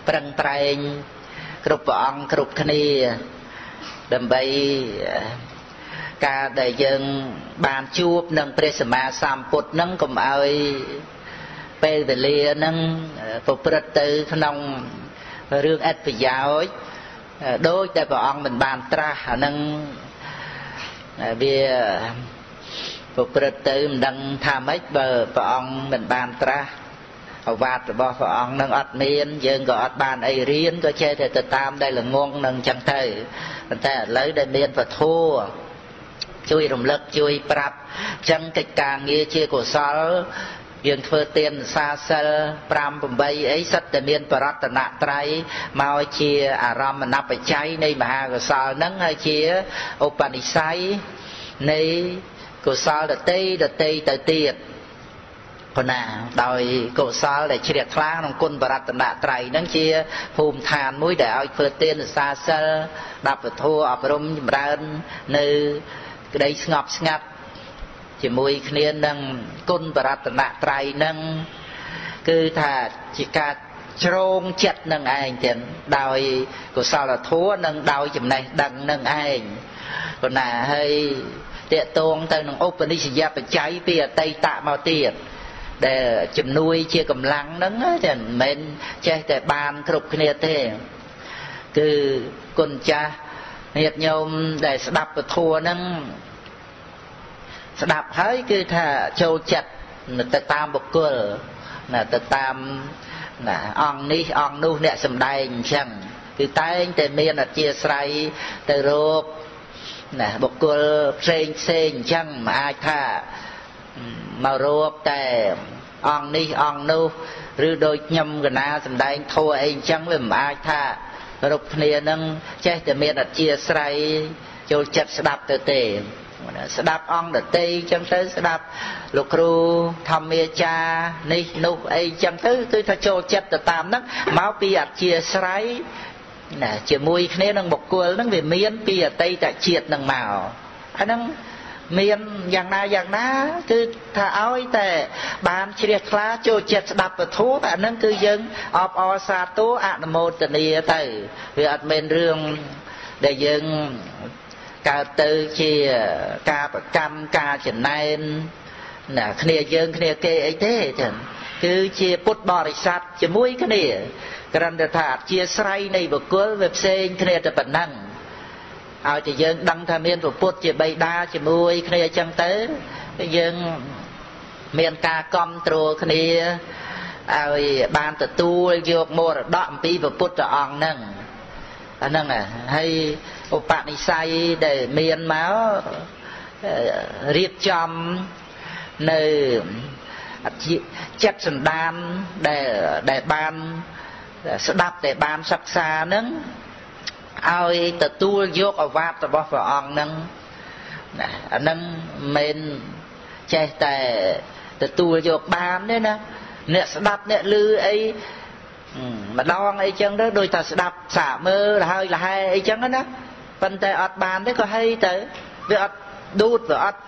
ប្រឹងប្រែងគ្រប់ព្រះអង្គគ្រប់គ្នា ដើម្បីការដែលយើងបានជួបនឹងព្រះសម្មាសម្ពុទ្ធនឹងកុំឲ្យពេលវេលានឹងប្រព្រឹត្តទៅក្នុងរឿងអត្ថប្រយោជន៍ ដោយតែព្រះអង្គមិនបានត្រាស់អានឹងវាប្រព្រឹត្តទៅមិនដឹងថាម៉េចបើព្រះអង្គមិនបានត្រាស់អវាទរបស់ព្រះអង្គនឹងអត់មានយើងក៏អត់បានអីរៀនក៏ចេះតែទៅតាមដែលល្ងងនឹងចឹងទៅប៉ុន្តែឥឡូវដែលមានពធัวជួយរំលឹកជួយប្រាប់ចឹងកិច្ចការងារជាកុសល យើងធ្វើទានសាសិល5 8អីសិតតែមានបរតនត្រ័យមកជាអារម្មណបច្ច័យនៃមហាកុសលហ្នឹងហើយជាឧបនិស្ស័យនៃកុសលដតីដតីទៅទៀតប៉ុណ្ណាដោយកុសលដែលជ្រះថ្លាក្នុងគុណបរតនត្រ័យហ្នឹងជាភូមិឋានមួយដែលឲ្យធ្វើទានសាសិលដាប់ពធអប់រំចម្រើននៅក្តីស្ងប់ស្ងាត់ ជាមួយគ្នានឹងគុណបរតនត្រ័យនឹងគឺថាជាការជ្រងចិត្តនឹងឯងទៀតដោយកុសលធម៌និងដោយចំណេះដឹងនឹងឯងប៉ុន្តែហើយតកតងទៅនឹងឧបនិស្សយបច្ច័យពីអតីតមកទៀតដែលជំនួយជាកម្លាំងហ្នឹងចាមិនមែនចេះតែបានគ្រប់គ្នាទេគឺគុណចាស់ញាតិញោមដែលស្ដាប់ពធហ្នឹង ស្ដាប់ហើយគឺថាចូលចិត្តទៅតាមបុគ្គលណាទៅតាមណាអង្គនេះអង្គនោះអ្នកសំដែងអញ្ចឹងគឺតែងតែមានអធិស្រ័យទៅរកណាបុគ្គលផ្សេងផ្សេងអញ្ចឹងមិនអាចថាមករកតែអង្គនេះអង្គនោះឬដូចខ្ញុំកណាសំដែងធัวអីអញ្ចឹងវាមិនអាចថារកគ្នានឹងចេះតែមានអធិស្រ័យចូលចិត្តស្ដាប់ទៅទេ ស្ដាប់អង្គដតីចឹងទៅស្ដាប់លោកគ្រូធម្មាចារនេះនោះអីចឹងទៅគឺថាចូលចិត្តទៅតាមហ្នឹងមកពីអធិស្រ័យណាជាមួយគ្នានឹងបុគ្គលហ្នឹងវាមានពីអតីតជាតិហ្នឹងមកអាហ្នឹងមានយ៉ាងណាយ៉ាងណាគឺថាឲ្យតែបានជ្រះថ្លាចូលចិត្តស្ដាប់ពធអាហ្នឹងគឺយើងអបអរសាទរអនុមោទនាទៅវាអត់មែនរឿងដែលយើង កើតទៅជាការប្រកម្មការចំណែនណាគ្នាយើងគ្នាគេអីទេចឹងគឺជាពុទ្ធបរិស័ទជាមួយគ្នាគ្រាន់តែថាអធិស្រ័យនៃបុគ្គលវាផ្សេងគ្នាតែប៉ុណ្ណឹងឲ្យតែយើងដឹងថាមានពុទ្ធជាបិតាជាមួយគ្នាអញ្ចឹងទៅយើងមានការគ្រប់គ្រងគ្នាឲ្យបានទទួលយកមរតកអំពីព្រះពុទ្ធអង្គហ្នឹងអាហ្នឹងហើយ ឧបនិស្ស័យដែលមានមករៀបចំនៅចិត្តសន្តានដែលដែលបានស្ដាប់ដែលបានសិក្សាហ្នឹងឲ្យទទួលយកអវាទរបស់ព្រះអង្គហ្នឹងណាអាហ្នឹងមិនចេះតែទទួលយកបានទេណាអ្នកស្ដាប់អ្នកឮអីម្ដងអីចឹងទៅដូចថាស្ដាប់សាកមើលលហើយលហែអីចឹងណា ប៉ុន្តែអត់បានទេក៏ហីទៅវាអត់ឌូតវាអត់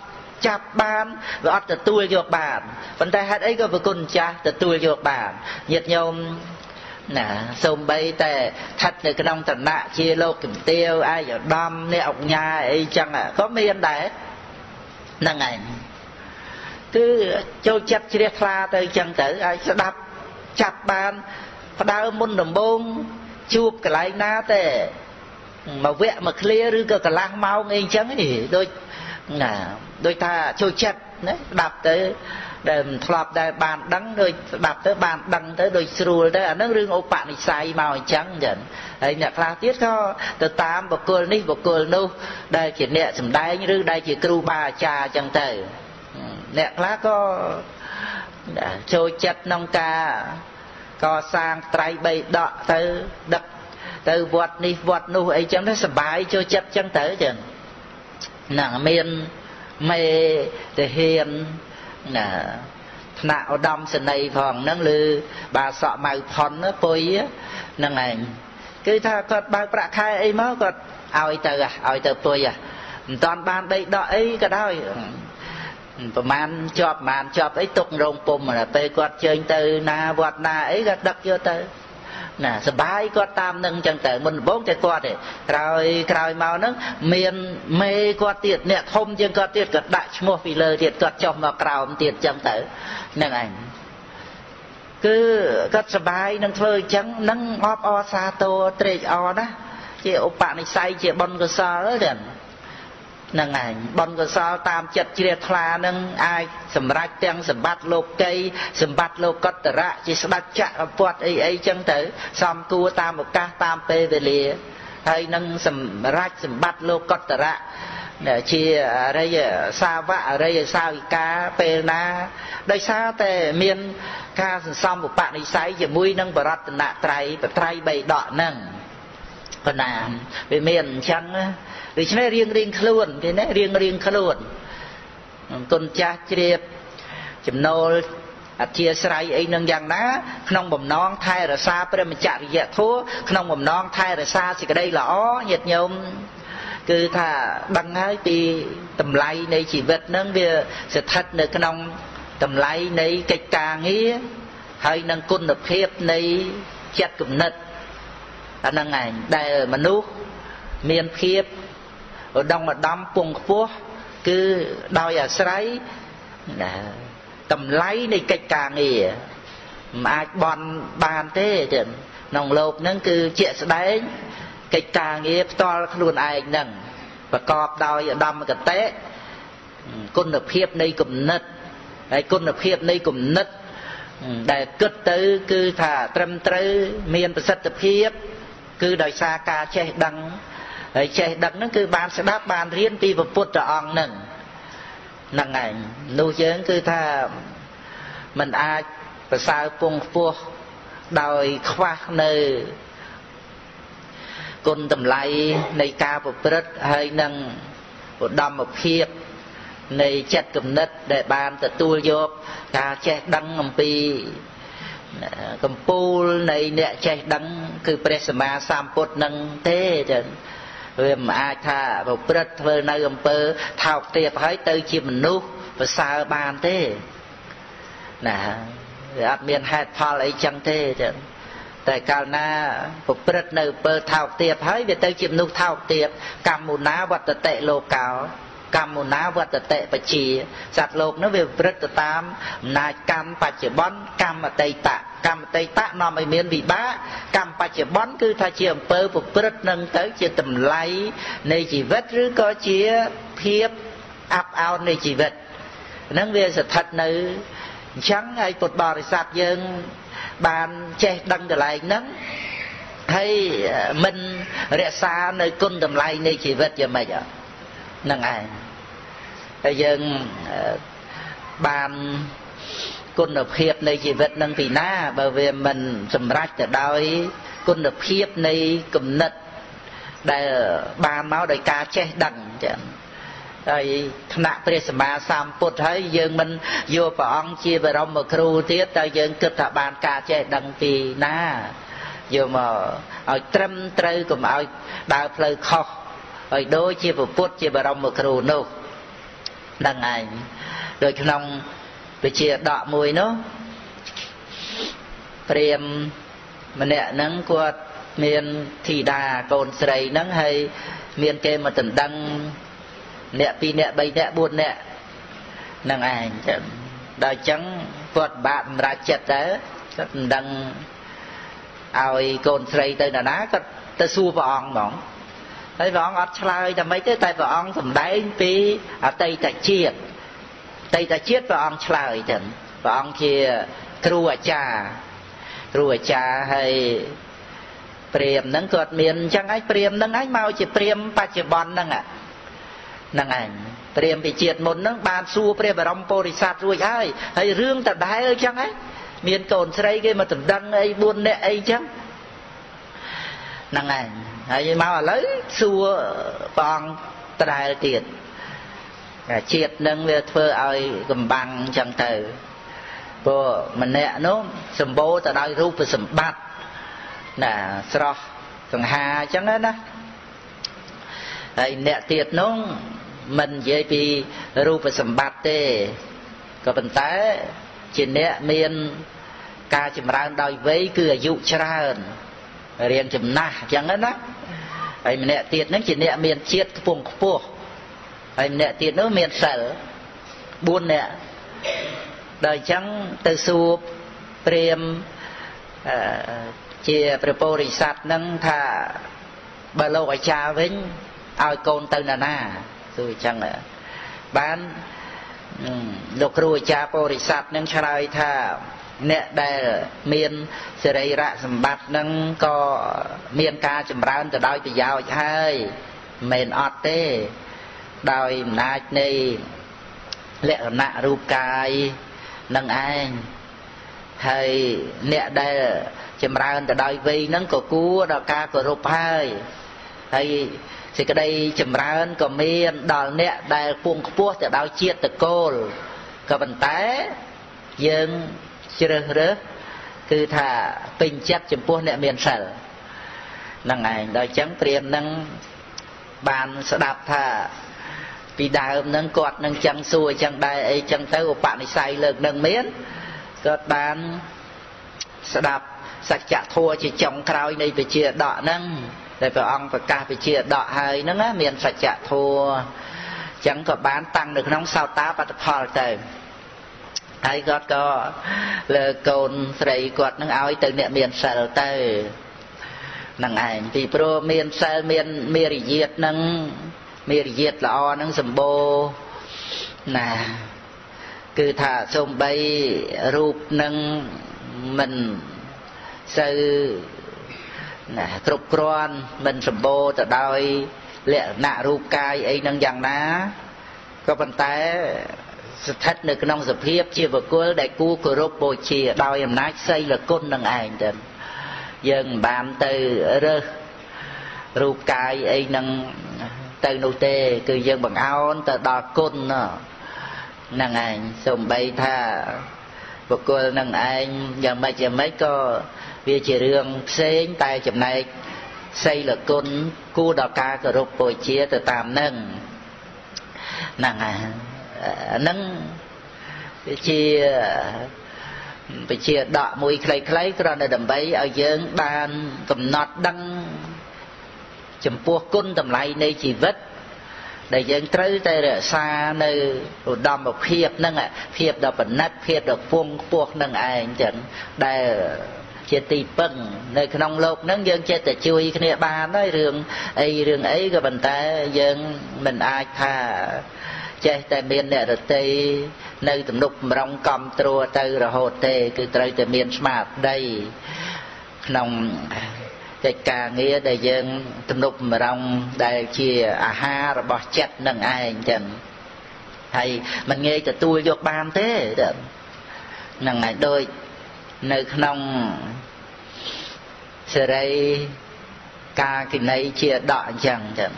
ចាប់បានវាអត់ទទួលយកបានប៉ុន្តែហេតុអីក៏ប្រគុណចាស់ទទួលយកបានញាតិញោមណាសូម្បីតែស្ថិតនៅក្នុងឋានៈជាលោកជំទាវអាយឧត្តមអ្នកអង្គញាអីចឹងក៏មានដែរហ្នឹងឯងគឺចូលចិត្តជ្រះថ្លាទៅចឹងទៅឲ្យស្ដាប់ចាប់បានផ្ដើមមុនដំបូងជួបកន្លែងណាតែ មួយវគ្គមួយឃ្លាឬក៏កន្លះម៉ោងអីចឹងនេះដូចណាដូចថាចូលចិត្តណាស្ដាប់ទៅដែលមិនធ្លាប់ដែលបានដឹងដូចស្ដាប់ទៅបានដឹងទៅដូចស្រួលទៅអានឹងរឿងឧបនិស្ស័យមកអញ្ចឹងចឹងហើយអ្នកខ្លះទៀតក៏ទៅតាមបុគ្គលនេះបុគ្គលនោះដែលជាអ្នកសំដែងឬដែលជាគ្រូបាអាចារ្យអញ្ចឹងទៅអ្នកខ្លះក៏ចូលចិត្តក្នុងការកសាងត្រៃបីដកទៅដឹក ទៅវត្តនេះវត្តនោះអីចឹងទៅសបាយចូលចិត្តចឹងទៅចឹងហ្នឹងមានមេទាហានណាថ្នាក់ឧត្តមសេនីយ៍ផងហ្នឹងឬបាសក់ម៉ៅផុនពុយហ្នឹងឯងគឺថាគាត់បើកប្រាក់ខែអីមកគាត់ឲ្យទៅឲ្យទៅពុយមិនតាន់បានដីដកអីក៏ដោយប្រហែលជាប់ប្រហែលជាប់អីទុករោងពុំពេលគាត់ជើញទៅណាវត្តណាអីក៏ដឹកយកទៅ ណាសបាយគាត់តាមនឹងចឹងទៅមុនដំបូងតែគាត់ទេក្រោយក្រោយមកហ្នឹងមានមេគាត់ទៀតអ្នកធំជាងគាត់ទៀតគាត់ដាក់ឈ្មោះពីលើទៀតគាត់ចុះមកក្រោមទៀតចឹងទៅហ្នឹងឯងគឺគាត់សបាយនឹងធ្វើអញ្ចឹងនឹងអបអរសាទរត្រេកអរណាជាឧបនិស្ស័យជាបុណ្យកុសលទៀត នឹងឯងបុណ្យកុសលតាមចិត្តជ្រះថ្លានឹងអាចសម្រេចទាំងសម្បត្តិលោកីសម្បត្តិលោកតរៈជាស្ដេចចក្រពត្តិអីអីចឹងទៅសំគួរតាមឱកាសតាមពេលវេលាហើយនឹងសម្រេចសម្បត្តិលោកតរៈជាអរិយសាវកអរិយសាវិកាពេលណាដោយសារតែមានការសន្សំឧបនិស្ស័យជាមួយនឹងបរតនត្រ័យបត្រៃបីដកហ្នឹងប៉ុណ្ណាវាមានអញ្ចឹងណា ដូច្នេះរៀងរៀងខ្លួនគេណារៀងរៀងខ្លួនគុណចាស់ជ្រាបចំណូលអធិស្រ័យអីនឹងយ៉ាងណា ក្នុងបំណងថែរក្សាព្រះមច្ចរិយធัวក្នុងបំណងថែរក្សាសេចក្តីល្អញាតិញោមគឺថាដឹងហើយពីតម្លៃនៃជីវិតនឹងវាស្ថិតនៅក្នុងតម្លៃនៃកិច្ចការងារហើយនឹងគុណភាពនៃចិត្តគំនិតអាហ្នឹងឯងដែលមនុស្សមានភាព ឧត្តមម្ដំពងខ្ពស់គឺដោយអាស្រ័យណាតម្លៃនៃកិច្ចការងារមិនអាចបន់បានទេចឹងក្នុងលោកហ្នឹងគឺជាក់ស្ដែងកិច្ចការងារផ្ទាល់ខ្លួនឯងហ្នឹងប្រកបដោយឧត្តមកតេគុណភាពនៃគំនិតហើយគុណភាពនៃគំនិតដែលគិតទៅគឺថាត្រឹមត្រូវមានប្រសិទ្ធភាព គឺដោយសារការចេះដឹង ហើយចេះដឹងហ្នឹងគឺបានស្ដាប់បានរៀនពីព្រះពុទ្ធអង្គហ្នឹងហ្នឹងឯងនោះយើងគឺថាมันអាចប្រសើរពងខ្ពស់ដោយខ្វះនៅគុណតម្លៃនៃការប្រព្រឹត្តហើយនឹងឧត្តមភាពនៃចិត្តគំនិតដែលបានទទួលយកការចេះដឹងអំពីកម្ពូលនៃអ្នកចេះដឹង គឺព្រះសម្មាសម្ពុទ្ធនឹងទេចឹង វាមិនអាចថាប្រព្រឹត្តធ្វើនៅអំពើថោកទាបហើយទៅជាមនុស្សប្រសើរបានទេណាវាអត់មានហេតុផលអីចឹងទេចឹងតែកាលណាប្រព្រឹត្តនៅអំពើថោកទាបហើយវាទៅជាមនុស្សថោកទាបកម្មមុណាវត្តតិលោកោ កម្មមុណាវត្តតិបជាសត្វលោកនោះវាប្រព្រឹត្តទៅតាមអំណាចកម្មបច្ចុប្បន្នកម្មអតីតកម្មអតីតនាំឲ្យមានវិបាកកម្មបច្ចុប្បន្នគឺថាជាអំពើប្រព្រឹត្តនឹងទៅជាតម្លៃនៃជីវិតឬក៏ជាភាពអាប់អោននៃជីវិតហ្នឹងវាស្ថិតនៅអញ្ចឹងហើយពុទ្ធបរិស័ទយើងបានចេះដឹងកន្លែងហ្នឹងហើយមិនរក្សានៅគុណតម្លៃនៃជីវិតយ៉ាងម៉េចហ្នឹងឯង ហើយយើងបានគុណភាពនៃជីវិតនឹងពីណាបើវាមិនសម្រេចទៅដោយគុណភាពនៃគំនិតដែលបានមកដោយការចេះដឹងចឹងហើយថ្នាក់ព្រះសម្មាសម្ពុទ្ធហើយយើងមិនយកព្រះអង្គជាបរមគ្រូទៀតតែយើងគិតថាបានការចេះដឹងពីណាយកមកឲ្យត្រឹមត្រូវកុំឲ្យដើរផ្លូវខុសឲ្យដូចជាពុទ្ធជាបរមគ្រូនោះ ដឹងឯងដូចក្នុងវិជាដកមួយនោះព្រាមម្នាក់ហ្នឹងគាត់មានធីតាកូនស្រីហ្នឹងហើយមានគេមកដណ្ដឹងអ្នក2អ្នក3អ្នក4អ្នកនឹងឯងចឹងដល់អញ្ចឹងគាត់បាក់សម្រាប់ចិត្តទៅគាត់ដណ្ដឹងឲ្យកូនស្រីទៅណាណាគាត់ទៅសួរព្រះអង្គហ្មង ហើយព្រះអង្គអត់ឆ្លើយតែមិនទេតែព្រះអង្គសំដែងពីអតីតជាតិអតីតជាតិព្រះអង្គឆ្លើយចឹងព្រះអង្គជាគ្រូអាចារ្យគ្រូអាចារ្យហើយព្រាមហ្នឹងគាត់មានអញ្ចឹងឯងព្រាមហ្នឹងឯងមកជាព្រាមបច្ចុប្បន្នហ្នឹងហ្នឹងឯងព្រាមពីជាតិមុនហ្នឹងបានសួរព្រះបរមពុរិស័ទរួចហើយហើយរឿងដដែលអញ្ចឹងឯងមានកូនស្រីគេមកដណ្ដឹងអី4នាក់អីអញ្ចឹងហ្នឹងឯង ហើយមកឥឡូវសួរព្រះអង្គដដែលទៀតជាតិនឹងវាធ្វើឲ្យកំបាំងអញ្ចឹងទៅព្រោះម្នាក់នោះសម្បូរទៅដោយរូបសម្បត្តិណាស្រស់សង្ហាអញ្ចឹងណាហើយអ្នកទៀតនោះមិននិយាយពីរូបសម្បត្តិទេក៏ប៉ុន្តែជាអ្នកមានការចម្រើនដោយវ័យគឺអាយុច្រើន រៀងចំណាស់អញ្ចឹងណាហើយម្នាក់ទៀតហ្នឹងជាអ្នកមានជាតិខ្ពង់ខ្ពស់ហើយម្នាក់ទៀតនោះមានសិល4នាក់ដល់អញ្ចឹងទៅសួរព្រាមជាព្រះពោធិសត្វនឹងថាបើលោកអាចារ្យវិញឲ្យកូនទៅណាណាសួរអញ្ចឹងបានលោកគ្រូអាចារ្យពោធិសត្វនឹងឆ្លើយថា អ្នកដែលមានសេរីរៈសម្បត្តិនឹងក៏មានការចម្រើនទៅដោយប្រយោជន៍ហើយមិនអត់ទេដោយអំណាចនៃលក្ខណៈរូបកាយនឹងឯងហើយអ្នកដែលចម្រើនទៅដោយវ័យហ្នឹងក៏គួរដល់ការគោរពហើយហើយសេចក្តីចម្រើនក៏មានដល់អ្នកដែលពងខ្ពស់ទៅដោយជាតិតកូលក៏ប៉ុន្តែយើង ជ្រើសរើសគឺថាពេញចិត្តចំពោះអ្នកមានសិលហ្នឹងឯងដល់អញ្ចឹងព្រាមនឹងបានស្ដាប់ថាពីដើមនឹងគាត់នឹងចឹងសួរចឹងដែរអីចឹងទៅឧបនិស្ស័យលើកនឹងមានគាត់បានស្ដាប់សច្ចធម៌ជាចុងក្រោយនៃវិជាដកហ្នឹងដែលព្រះអង្គប្រកាសវិជាដកហើយហ្នឹងមានសច្ចធម៌ចឹងក៏បានតាំងនៅក្នុងសោតាបត្តផលទៅ ហើយគាត់ក៏លើកូនស្រីគាត់នឹងឲ្យទៅអ្នកមានសិលទៅនឹងឯងពីព្រោះមានសិលមានមេរយាទនឹងមេរយាទល្អនឹងសម្បូរណាគឺថាសំបីរូបនឹងមិនសូវណាគ្រប់គ្រាន់មិនសម្បូរទៅដោយលក្ខណៈរូបកាយអីនឹងយ៉ាងណាក៏ប៉ុន្តែ ស្ថិតនៅក្នុងសភាពជាបុគ្គលដែលគួរគោរពបូជាដោយអំណាចសីលគុណនឹងឯងទៅយើងមិនបានទៅរើសរូបកាយអីនឹងទៅនោះទេ គឺយើងបង្អោនទៅដល់គុណហ្នឹងឯងសំបីថាបុគ្គលនឹងឯងយ៉ាងម៉េចយ៉ាងម៉េចក៏វាជារឿងផ្សេងតែចំណែកសីលគុណគួរដល់ការគោរពបូជាទៅតាមនឹងហ្នឹងហើយ ហ្នឹងជាបជាដកមួយខ្លីៗគ្រាន់តែដើម្បីឲ្យយើងបានកំណត់ដឹងចំពោះគុណតម្លៃនៃជីវិត ដែលយើងត្រូវតែរក្សានៅឧត្តមភាពហ្នឹងភាពដល់បណិតភាពដល់ពងខ្ពស់នឹងឯងចឹងដែលជាទីពឹងនៅក្នុងលោកហ្នឹងយើងចេះតែជួយគ្នាបានហើយរឿងអីរឿងអីក៏ប៉ុន្តែយើងមិនអាចថា ចេះតែមានអ្នករតីនៅទំនុកបំរុងកំត្រួទៅរហូតទេ គឺត្រូវតែមានស្មារតីក្នុងកិច្ចការងារដែលយើងទំនុកបំរុងដែលជាអាហាររបស់ចិត្តនឹងឯងចឹងហើយមិនងាយទទួលយកបានទេហ្នឹងហើយដូចនៅក្នុងសេរីការកិន័យជាដកអញ្ចឹងចឹង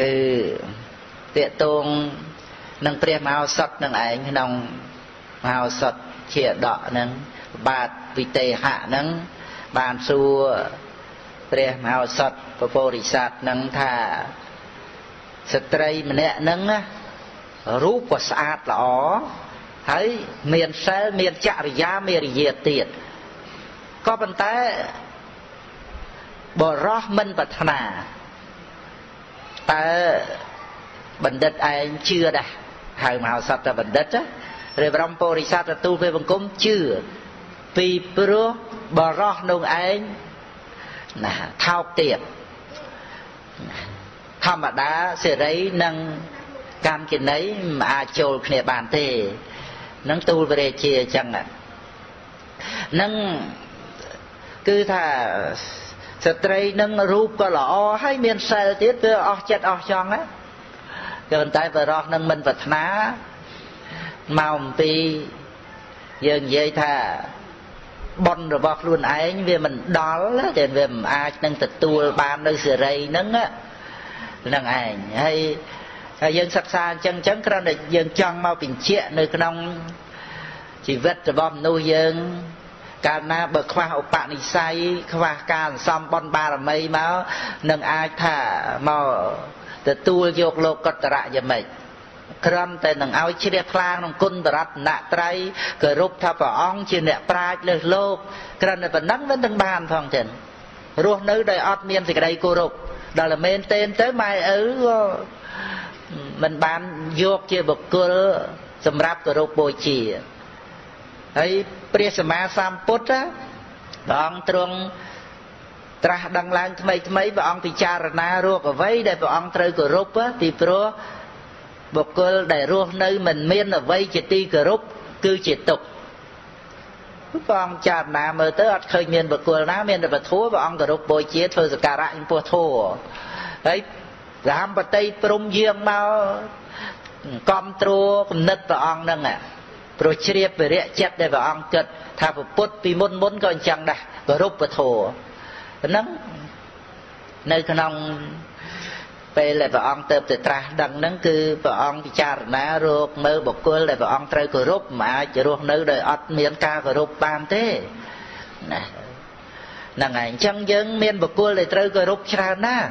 គឺតេតងនឹងព្រះមហោសតនឹងឯងក្នុងមហោសតជាដកនឹងបាទវិទេហៈនឹងបានសួរព្រះមហោសតពពោរិស័ទនឹងថាស្ត្រីម្នាក់នឹងរូបក៏ស្អាតល្អហើយមានសិលមានចរិយាមេរយាទៀតក៏ប៉ុន្តែបរោះមិនប្រាថ្នា តើបណ្ឌិតឯងជឿដែរហៅមហោសត្វតែបណ្ឌិតរៀបរំពុរិស័ទទទួលពេលបង្គំជឿពីព្រោះបរោះនោះឯងណាថោកទៀតធម្មតាសេរីនិងកម្មកិន័យមិនអាចចូលគ្នាបានទេនឹងទូលព្រះរាជាអញ្ចឹងនឹងគឺថា ស្ត្រីនឹងរូបក៏ល្អហើយមានសិលទៀតវាអស់ចិត្តអស់ចង់ណាក៏ប៉ុន្តែបរោះនឹងមិនប្រាថ្នាមកអំពីយើងនិយាយថាប៉ុនរបស់ខ្លួនឯងវាមិនដល់តែវាមិនអាចនឹងទទួលបាននៅសេរីហ្នឹងហ្នឹងឯងហើយហើយយើងសិក្សាអញ្ចឹងអញ្ចឹងគ្រាន់តែយើងចង់មកបញ្ជាក់នៅក្នុងជីវិតរបស់មនុស្សយើង កាលណាបើខ្វះឧបនិស្ស័យខ្វះការសន្សំបុណ្យបារមីមកនឹងអាចថាមកទទួលយកលោកកតរយមិចក្រំតែនឹងឲ្យជ្រះថ្លាក្នុងគុណបរតនត្រ័យគោរពថាព្រះអង្គជាអ្នកប្រាជ្ញលើសលោកក្រំតែប៉ុណ្ណឹងមិនទាំងបានផងចឹងរស់នៅដោយអត់មានសេចក្តីគោរពដល់តែមែនទែនទៅម៉ែឪក៏មិនបានយកជាបុគ្គលសម្រាប់គោរពបូជាហើយ ព្រះសម្មាសម្ពុទ្ធព្រះអង្គទ្រង់ត្រាស់ដឹងឡើងថ្មីថ្មីព្រះអង្គពិចារណារកអ្វីដែលព្រះអង្គត្រូវគោរពពីព្រោះបុគ្គលដែលរស់នៅមិនមានអ្វីជាទីគោរពគឺជាទុក្ខព្រះអង្គចារណាមើលទៅអត់ឃើញមានបុគ្គលណាមានតែពធព្រះអង្គគោរពបូជាធ្វើសក្ការៈចំពោះធัวហើយរាមបតីព្រំយាងមកកំត្រួគំនិតព្រះអង្គហ្នឹង ព្រោះជ្រាបវិរៈចិត្តដែលព្រះអង្គគិតថាពុទ្ធពីមុនមុនក៏អញ្ចឹងដែរគោរពពធហ្នឹងនៅក្នុងពេលដែលព្រះអង្គទៅទៅត្រាស់ដឹងហ្នឹងគឺព្រះអង្គពិចារណារកមើលបុគ្គលដែលព្រះអង្គត្រូវគោរពមិនអាចរស់នៅដោយអត់មានការគោរពបានទេណាហ្នឹងហើយអញ្ចឹងយើងមានបុគ្គលដែលត្រូវគោរពច្រើនណាស់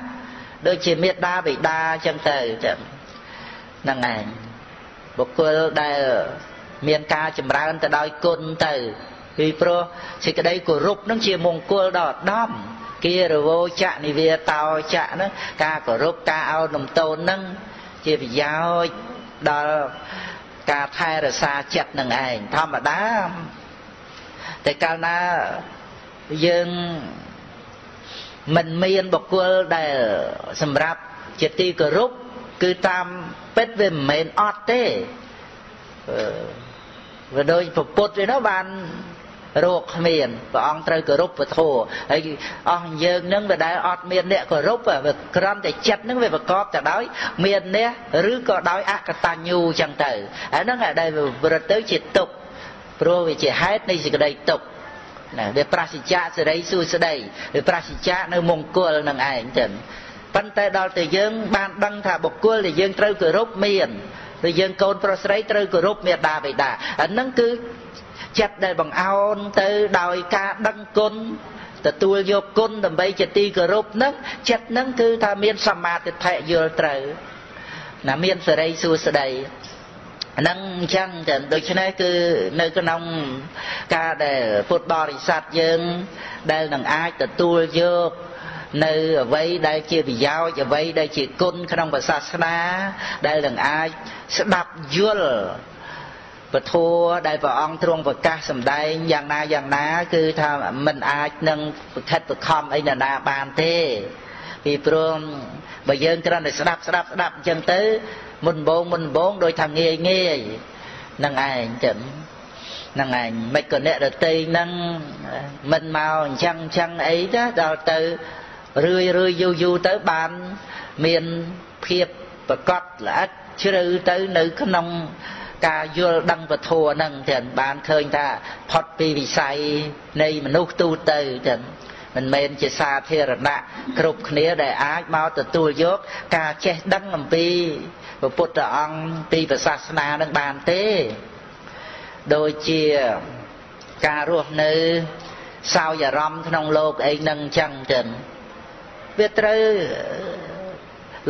ដូចជាមេដាបិតាអញ្ចឹងទៅចឹងហ្នឹងឯងបុគ្គលដែល មានការចម្រើនទៅដោយគុណទៅពីព្រោះសេចក្តីគោរពនឹងជាមង្គលដ៏ឧត្តមគារវោចៈនិវាតោចៈហ្នឹងការគោរពការឲ្យនំតូនហ្នឹងជាប្រយោជន៍ដល់ការថែរក្សាចិត្តនឹងឯងធម្មតាតែកាលណាយើងមិនមានបុគ្គលដែលសម្រាប់ជាទីគោរពគឺតាមពិតវាមិនមែនអត់ទេ វាដូចពុទ្ធទេនោះបានរោគគ្មានព្រះអង្គត្រូវគោរពពធហើយអស់យើងនឹងវាដែលអត់មានអ្នកគោរពវាក្រំតែចិត្តនឹងវាប្រកបទៅដោយមានអ្នកឬក៏ដោយអកតញ្ញូចឹងទៅហើយហ្នឹងដែលប្រទៅជាទុកព្រោះវាជាហេតុនៃសេចក្តីទុកណាវាប្រសិជ្ជៈសេរីសួស្តីវាប្រសិជ្ជៈនៅមង្គលនឹងឯងចឹងប៉ុន្តែដល់តែយើងបានដឹងថាបុគ្គលដែលយើងត្រូវគោរពមាន ឬយើងកូនប្រុសស្រីត្រូវគោរពមេដាបិតាអាហ្នឹងគឺចិត្តដែលបង្អោនទៅដោយការដឹងគុណទទួលយកគុណដើម្បីជាទីគោរពហ្នឹងចិត្តហ្នឹងគឺថាមានសមាធិដ្ឋិយល់ត្រូវណាមានសេរីសួស្តីហ្នឹងអញ្ចឹងតែដូច្នេះគឺនៅក្នុងការដែលពុទ្ធបរិស័ទយើងដែលនឹងអាចទទួលយក នៅអ្វីដែលជាប្រយោជន៍អ្វីដែលជាគុណក្នុងព្រះសាសនា ដែលនឹងអាចស្ដាប់យល់ពធដែលព្រះអង្គទ្រង់ប្រកាសសម្ដែងយ៉ាងណាយ៉ាងណា គឺថាมันអាចនឹងប្រខិតប្រខំអីណាណាបានទេ ពីព្រោះបើយើងគ្រាន់តែស្ដាប់ស្ដាប់ស្ដាប់អញ្ចឹងទៅ មុនបងមុនបងដោយថាងាយងាយនឹងឯងចឹងនឹងឯងមិនក៏អ្នកដតីនឹងមិនមកអញ្ចឹងអញ្ចឹងអីទៅដល់ទៅ រឿយរឿយយូរយូរទៅបានមានភាពប្រកបល្អិតជ្រៅទៅនៅក្នុងការយល់ដឹងពធហ្នឹងចឹងបានឃើញថាផុតពីវិស័យនៃមនុស្សទូទៅចឹងមិនមែនជាសាធារណៈគ្រប់គ្នាដែលអាចមកទទួលយកការចេះដឹងអំពីព្រះពុទ្ធអង្គពីព្រះសាសនានឹងបានទេដូចជាការរស់នៅសោយអារម្មណ៍ក្នុងលោកអីហ្នឹងអញ្ចឹងចឹង វាត្រូវ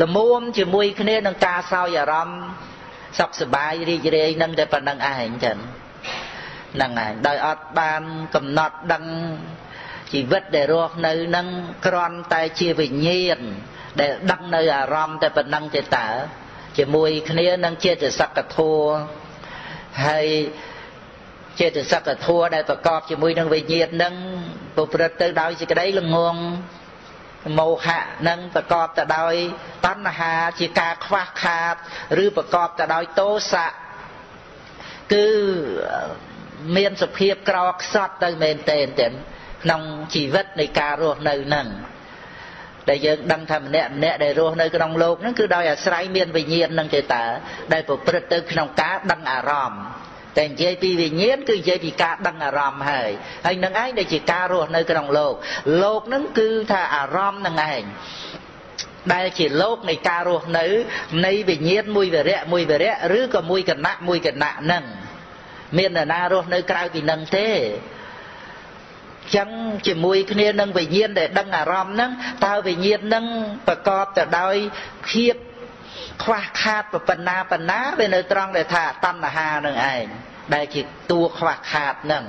លមួមជាមួយគ្នានឹងការសោយអារម្មណ៍សុខសบายរីករាយនឹងតែប៉ុណ្្នឹងឯងចឹងហ្នឹងឯងដោយអត់បានកំណត់ដឹងជីវិតដែលរស់នៅនឹងគ្រាន់តែជាវិញ្ញាណដែលដឹងនៅអារម្មណ៍តែប៉ុណ្្នឹងទេតើជាមួយគ្នានឹងចេតសិកធัวហើយចេតសិកធัวដែលប្រកបជាមួយនឹងវិញ្ញាណនឹងប្រព្រឹត្តទៅដោយសេចក្តីល្ងង មោហៈនឹងប្រកបទៅដោយតណ្ហាជាការខ្វះខាតឬប្រកបទៅដោយទោសៈគឺមានសភាពក្រខ្សត់ទៅមែនទែនទាំងក្នុងជីវិតនៃការរស់នៅនឹងដែលយើងដឹងថាម្នាក់ម្នាក់ដែលរស់នៅក្នុងโลกហ្នឹងគឺដោយអាស្រ័យមានវិញ្ញាណនឹងទេតើដែលប្រព្រឹត្តទៅក្នុងការដឹងអារម្មណ៍ តែនិយាយពីវិញ្ញាណគឺនិយាយពីការដឹងអារម្មណ៍ហើយហើយនឹងឯងដែលជាការរស់នៅក្នុងលោកលោកនឹងគឺថាអារម្មណ៍នឹងឯងដែលជាលោកនៃការរស់នៅ នៃវិញ្ញាណមួយវរៈមួយវរៈឬក៏មួយគណៈមួយគណៈនឹងមាននរណារស់នៅក្រៅពីនឹងទេចឹងជាមួយគ្នានឹងវិញ្ញាណដែលដឹងអារម្មណ៍ហ្នឹងតើវិញ្ញាណហ្នឹងប្រកបទៅដោយភាព ខ្វះខាតប៉ុណ្ណាប៉ុណ្ណាវានៅត្រង់ដែលថាតណ្ហានឹងឯងដែលជាតួខ្វះខាតហ្នឹង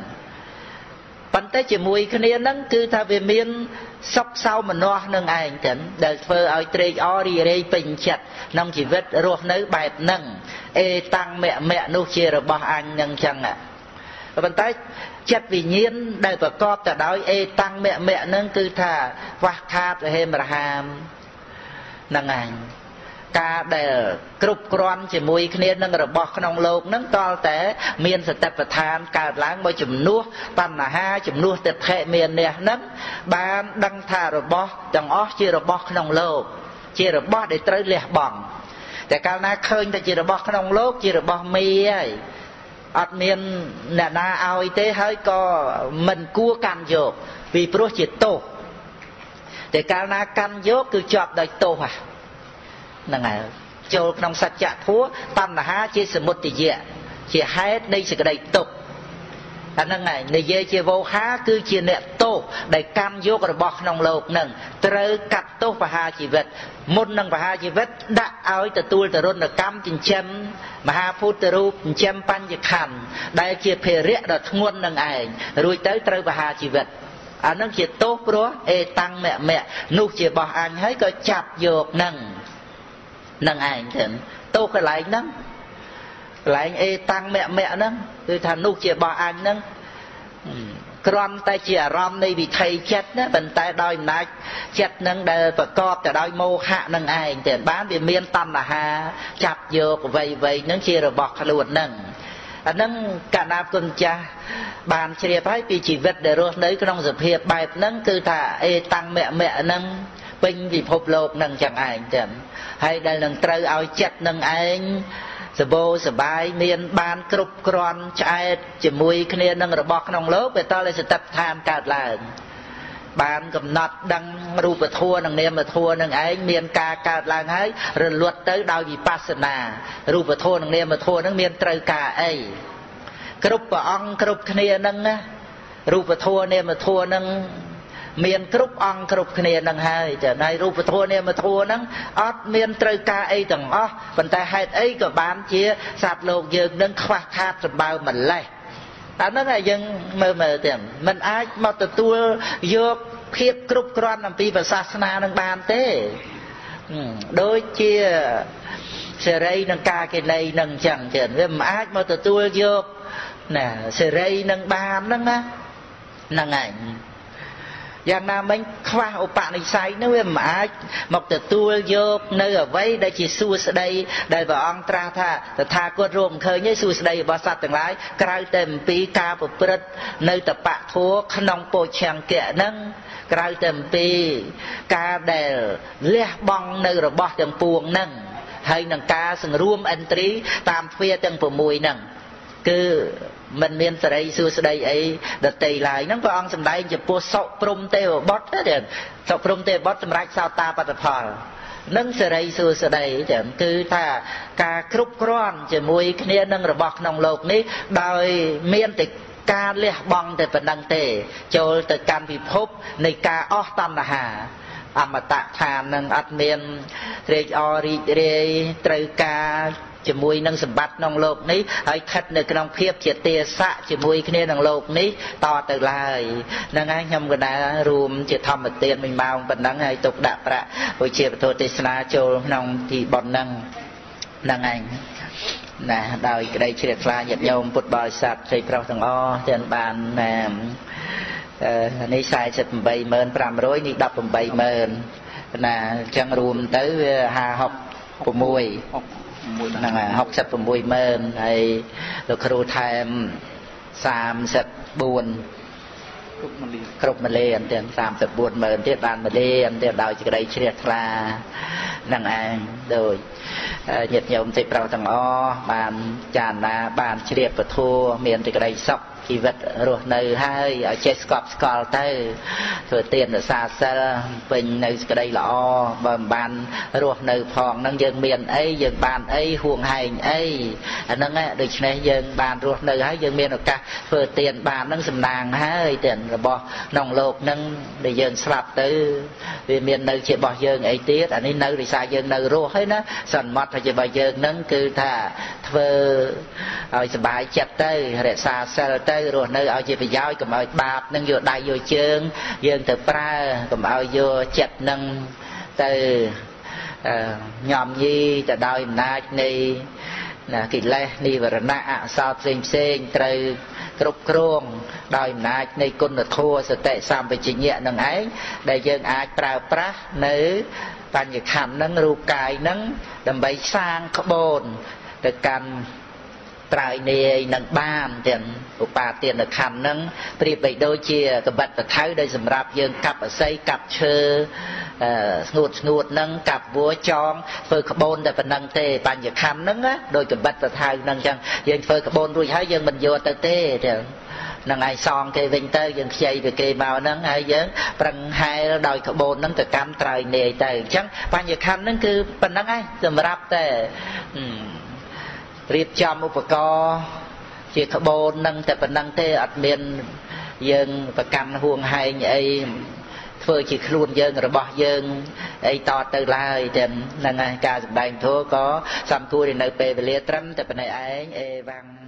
ប៉ុន្តែជាមួយគ្នានឹងគឺថាវាមានសុខសោមនស្សនឹងឯងចឹងដែលធ្វើឲ្យត្រេកអររីរេយពេញចិត្តក្នុងជីវិតរស់នៅបែបហ្នឹងអេតាំងមៈមៈនោះជារបស់អញនឹងចឹងប៉ុន្តែចិត្តវិញ្ញាណដែលប្រកបទៅដោយអេតាំងមៈមៈនឹងគឺថាខ្វះខាតរហេមរហាមហ្នឹងឯង ការដែលគ្រប់គ្រាន់ជាមួយគ្នានឹងរបស់ក្នុងโลกនឹងតលតែ មានសតិប្បដ្ឋានកើតឡើងមកជំនួសបញ្ហាជំនួសទិដ្ឋិមាននេះនឹងបានដឹងថារបស់ទាំងអស់ជារបស់ក្នុងโลกជារបស់ដែលត្រូវលះបង់តែកាលណាឃើញតែជារបស់ក្នុងโลกជារបស់មីហើយអត់មានអ្នកណាឲ្យទេហើយក៏មិនគួរកាន់យកពីព្រោះជាទោសតែកាលណាកាន់យកគឺជាប់ដោយទោសហ្ នឹងហើយចូលក្នុងសច្ចធัวតណ្ហាជាសមុទយៈជាហេតុនៃសេចក្តីទុក្ខអាហ្នឹងហើយនិយាយជាវោហាគឺជាអ្នកទោសដែលកម្មយករបស់ក្នុងលោកនឹងត្រូវកាត់ទោសបហាជីវិត មុននឹងបហាជីវិត ដាក់ឲ្យទទួលទរណកម្មចិញ្ចឹមមហាពុទ្ធរូបចិញ្ចឹមបញ្ញខណ្ឌដែលជាភារៈដ៏ធ្ងន់នឹងឯងរួចទៅត្រូវបហាជីវិតអានឹងជាទោសព្រោះអេតាំងមៈមៈនោះជាបោះអញហើយក៏ចាប់យកនឹង នឹងឯងទៅទោសកន្លែងហ្នឹងកន្លែងអេតាំងមៈមៈហ្នឹងគឺថានោះជារបស់អញហ្នឹងគ្រាន់តែជាអារម្មណ៍នៃវិថីចិត្តណាប៉ុន្តែដោយអំណាចចិត្តនឹងដែលប្រកបទៅដោយមោហៈនឹងឯងទៅបានវាមានតណ្ហាចាប់យកអ្វីអ្វីនឹងជារបស់ខ្លួននឹងអានឹងកណាគុណចាស់បានជ្រាបហើយពីជីវិតដែលរស់នៅក្នុងសភាពបែបហ្នឹងគឺថាអេតាំងមៈមៈហ្នឹង ពេញពិភពលោកនឹងចឹងឯងចឹងហើយដែលនឹងត្រូវឲ្យចិត្តនឹងឯងសបោសបាយមានបានគ្រប់គ្រាន់ឆ្អែតជាមួយគ្នានឹងរបស់ក្នុងលោកវាតតែសតិប្បដ្ឋានកើតឡើងបានកំណត់ដឹងរូបធម៌និងនាមធម៌នឹងឯងមានការកើតឡើងហើយរលត់ទៅដោយវិបស្សនារូបធម៌និងនាមធម៌នឹងមានត្រូវការអីគ្រប់ព្រះអង្គគ្រប់គ្នានឹងរូបធម៌នាមធម៌នឹង មានគ្រប់អង្គគ្រប់គ្នានឹងហើយចាហើយរូបធម៌នាមធម៌ហ្នឹងអត់មានត្រូវការអីទាំងអស់ប៉ុន្តែហេតុអីក៏បានជាសត្វលោកយើងនឹងខ្វះខាតសម្បើម្លេះអាហ្នឹងឯងយើងមើលមើលទៀតมันអាចមកទទួលយកភាពគ្រប់គ្រាន់អំពីសាសនានឹងបានទេដូចជាសេរីនឹងការកិលេសនឹងអញ្ចឹងទៀតវាមិនអាចមកទទួលយកណាសេរីនឹងបានហ្នឹងណាហ្នឹងឯង យ៉ាងណាមិញខ្វះឧបនិស្ស័យនោះវាមិនអាចមកទទួលយកនៅអ្វីដែលជាសួស្ដីដែលព្រះអង្គត្រាស់ថាតថាគតរកឃើញឯសួស្ដីរបស់សត្វទាំងឡាយក្រៅតែអំពីការប្រព្រឹត្តនៅតបៈធัวក្នុងពោឆង្គៈហ្នឹងក្រៅតែអំពីការដែលលះបង់នៅរបស់ទាំងពួងហ្នឹងហើយនឹងការសង្រួមអិនត្រីតាមទ្វាទាំង6ហ្នឹងគឺ មិនមានសេរីសួស្តីអីដតីឡើយហ្នឹងព្រះអង្គសម្ដែងចំពោះសុព្រំទេវបុត្រទេសុព្រំទេវបុត្រសម្រាប់សោតាបត្តផលនឹងសេរីសួស្តីចឹងគឺថាការគ្រប់គ្រាន់ជាមួយគ្នានឹងរបស់ក្នុងโลกនេះដោយមានតែការលះបង់តែប៉ុណ្្នឹងទេ ចូលទៅកាន់ពិភពនៃការអស់តណ្ហាអមតៈឋាននឹងអត់មានត្រេកអររីករាយត្រូវការ ជាមួយនឹងសម្បត្តិក្នុងโลกនេះហើយស្ថិតនៅក្នុងភាពជាទេសៈជាមួយគ្នានឹងโลกនេះតទៅឡើយហ្នឹងហើយខ្ញុំកណារួមជាធម្មទានមួយម៉ោងប៉ុណ្ណឹងហើយទុកដាក់ប្រាក់វិជាពធទេសនាចូលក្នុងទីប៉ុណ្ណឹងហ្នឹងឯងណាដោយក្តីជ្រះថ្លាញាតិញោមពុទ្ធបរិស័ទជ័យប្រុសទាំងអស់ទាំងបានណានេះ48500នេះ180,000ណាអញ្ចឹងរួមទៅវា56 6 ហ្នឹងហើយ66ម៉ឺនហើយលោកគ្រូថែម34គ្រប់មលីគ្រប់មលីអន្ទាំង34ម៉ឺនទៀតបានមលីអន្ទាំងដោយសេចក្តីជ្រះថ្លានឹងឯងដូចញាតិញោមទេប្រុសទាំងអស់បានចារណាបានជ្រាបពធัวមានសេចក្តីសុខ ជីវិតរស់នៅហើយឲ្យចេះស្កប់ស្កល់ទៅធ្វើទានរសាសិលពេញនៅសេចក្តីល្អបើមិនបានរស់នៅផងហ្នឹងយើងមានអីយើងបានអីហួងហែងអីអាហ្នឹងដូច្នេះយើងបានរស់នៅហើយយើងមានឱកាសធ្វើទានបានហ្នឹងសំណាងហើយទានរបស់ក្នុងលោកហ្នឹងដែលយើងស្លាប់ទៅវាមាននៅជារបស់យើងអីទៀតអានេះនៅរិសាយើងនៅរស់ហើយណាសន្មត់ថាជារបស់យើងហ្នឹងគឺថាធ្វើឲ្យសុបាយចិត្តទៅរក្សាសិលទៅរស់នៅឲ្យជាប្រយោជន៍កុំឲ្យបាបនឹងយកដៃយកជើង យើងទៅប្រើកុំឲ្យយកចិត្តនឹងទៅញោមញីទៅដោយអំណាចនៃណាកិលេសនិវរណៈអសោតផ្សេងផ្សេងត្រូវគ្រប់គ្រងដោយអំណាចនៃគុណធម៌សតិសម្បជញ្ញៈនឹងឯងដែលយើងអាចប្រើប្រាស់នៅបញ្ញខណ្ឌនឹងរូបកាយនឹងដើម្បីសាងក្បូនទៅកាន់ ត្រើយនាយនឹងបានទាំងឧបាទានខណ្ឌនឹងប្រៀបបីដូចជាកបិតតថៅដែលសម្រាប់យើងកាប់អស័យកាប់ឈើស្ងួតស្ងួតនឹងកាប់វัวចងធ្វើក្បូនតែប៉ុណ្្នឹងទេបញ្ញខណ្ឌនឹងដោយកបិតតថៅនឹងចឹងយើងធ្វើក្បូនរួចហើយយើងមិនយកទៅទេចឹងនឹងឯងសងគេវិញទៅយើងខ្ចីពីគេមកហ្នឹងហើយយើងប្រឹងហែលដោយក្បូនហ្នឹងទៅកម្មត្រើយនាយទៅអញ្ចឹងបញ្ញខណ្ឌហ្នឹងគឺប៉ុណ្្នឹងឯងសម្រាប់តែ រៀបចំឧបករណ៍ជាក្បូននឹងតែប៉ុណ្្នឹងទេអត់មានយើងប្រកាន់ហួងហែងអីធ្វើជាខ្លួនយើងរបស់យើងអីតទៅឡើយតែហ្នឹងហើយការសម្ដែងធម៌ក៏សំគួរនៅពេលវេលាត្រឹមតែប៉ុណ្ណេះឯងអេវ៉ាំង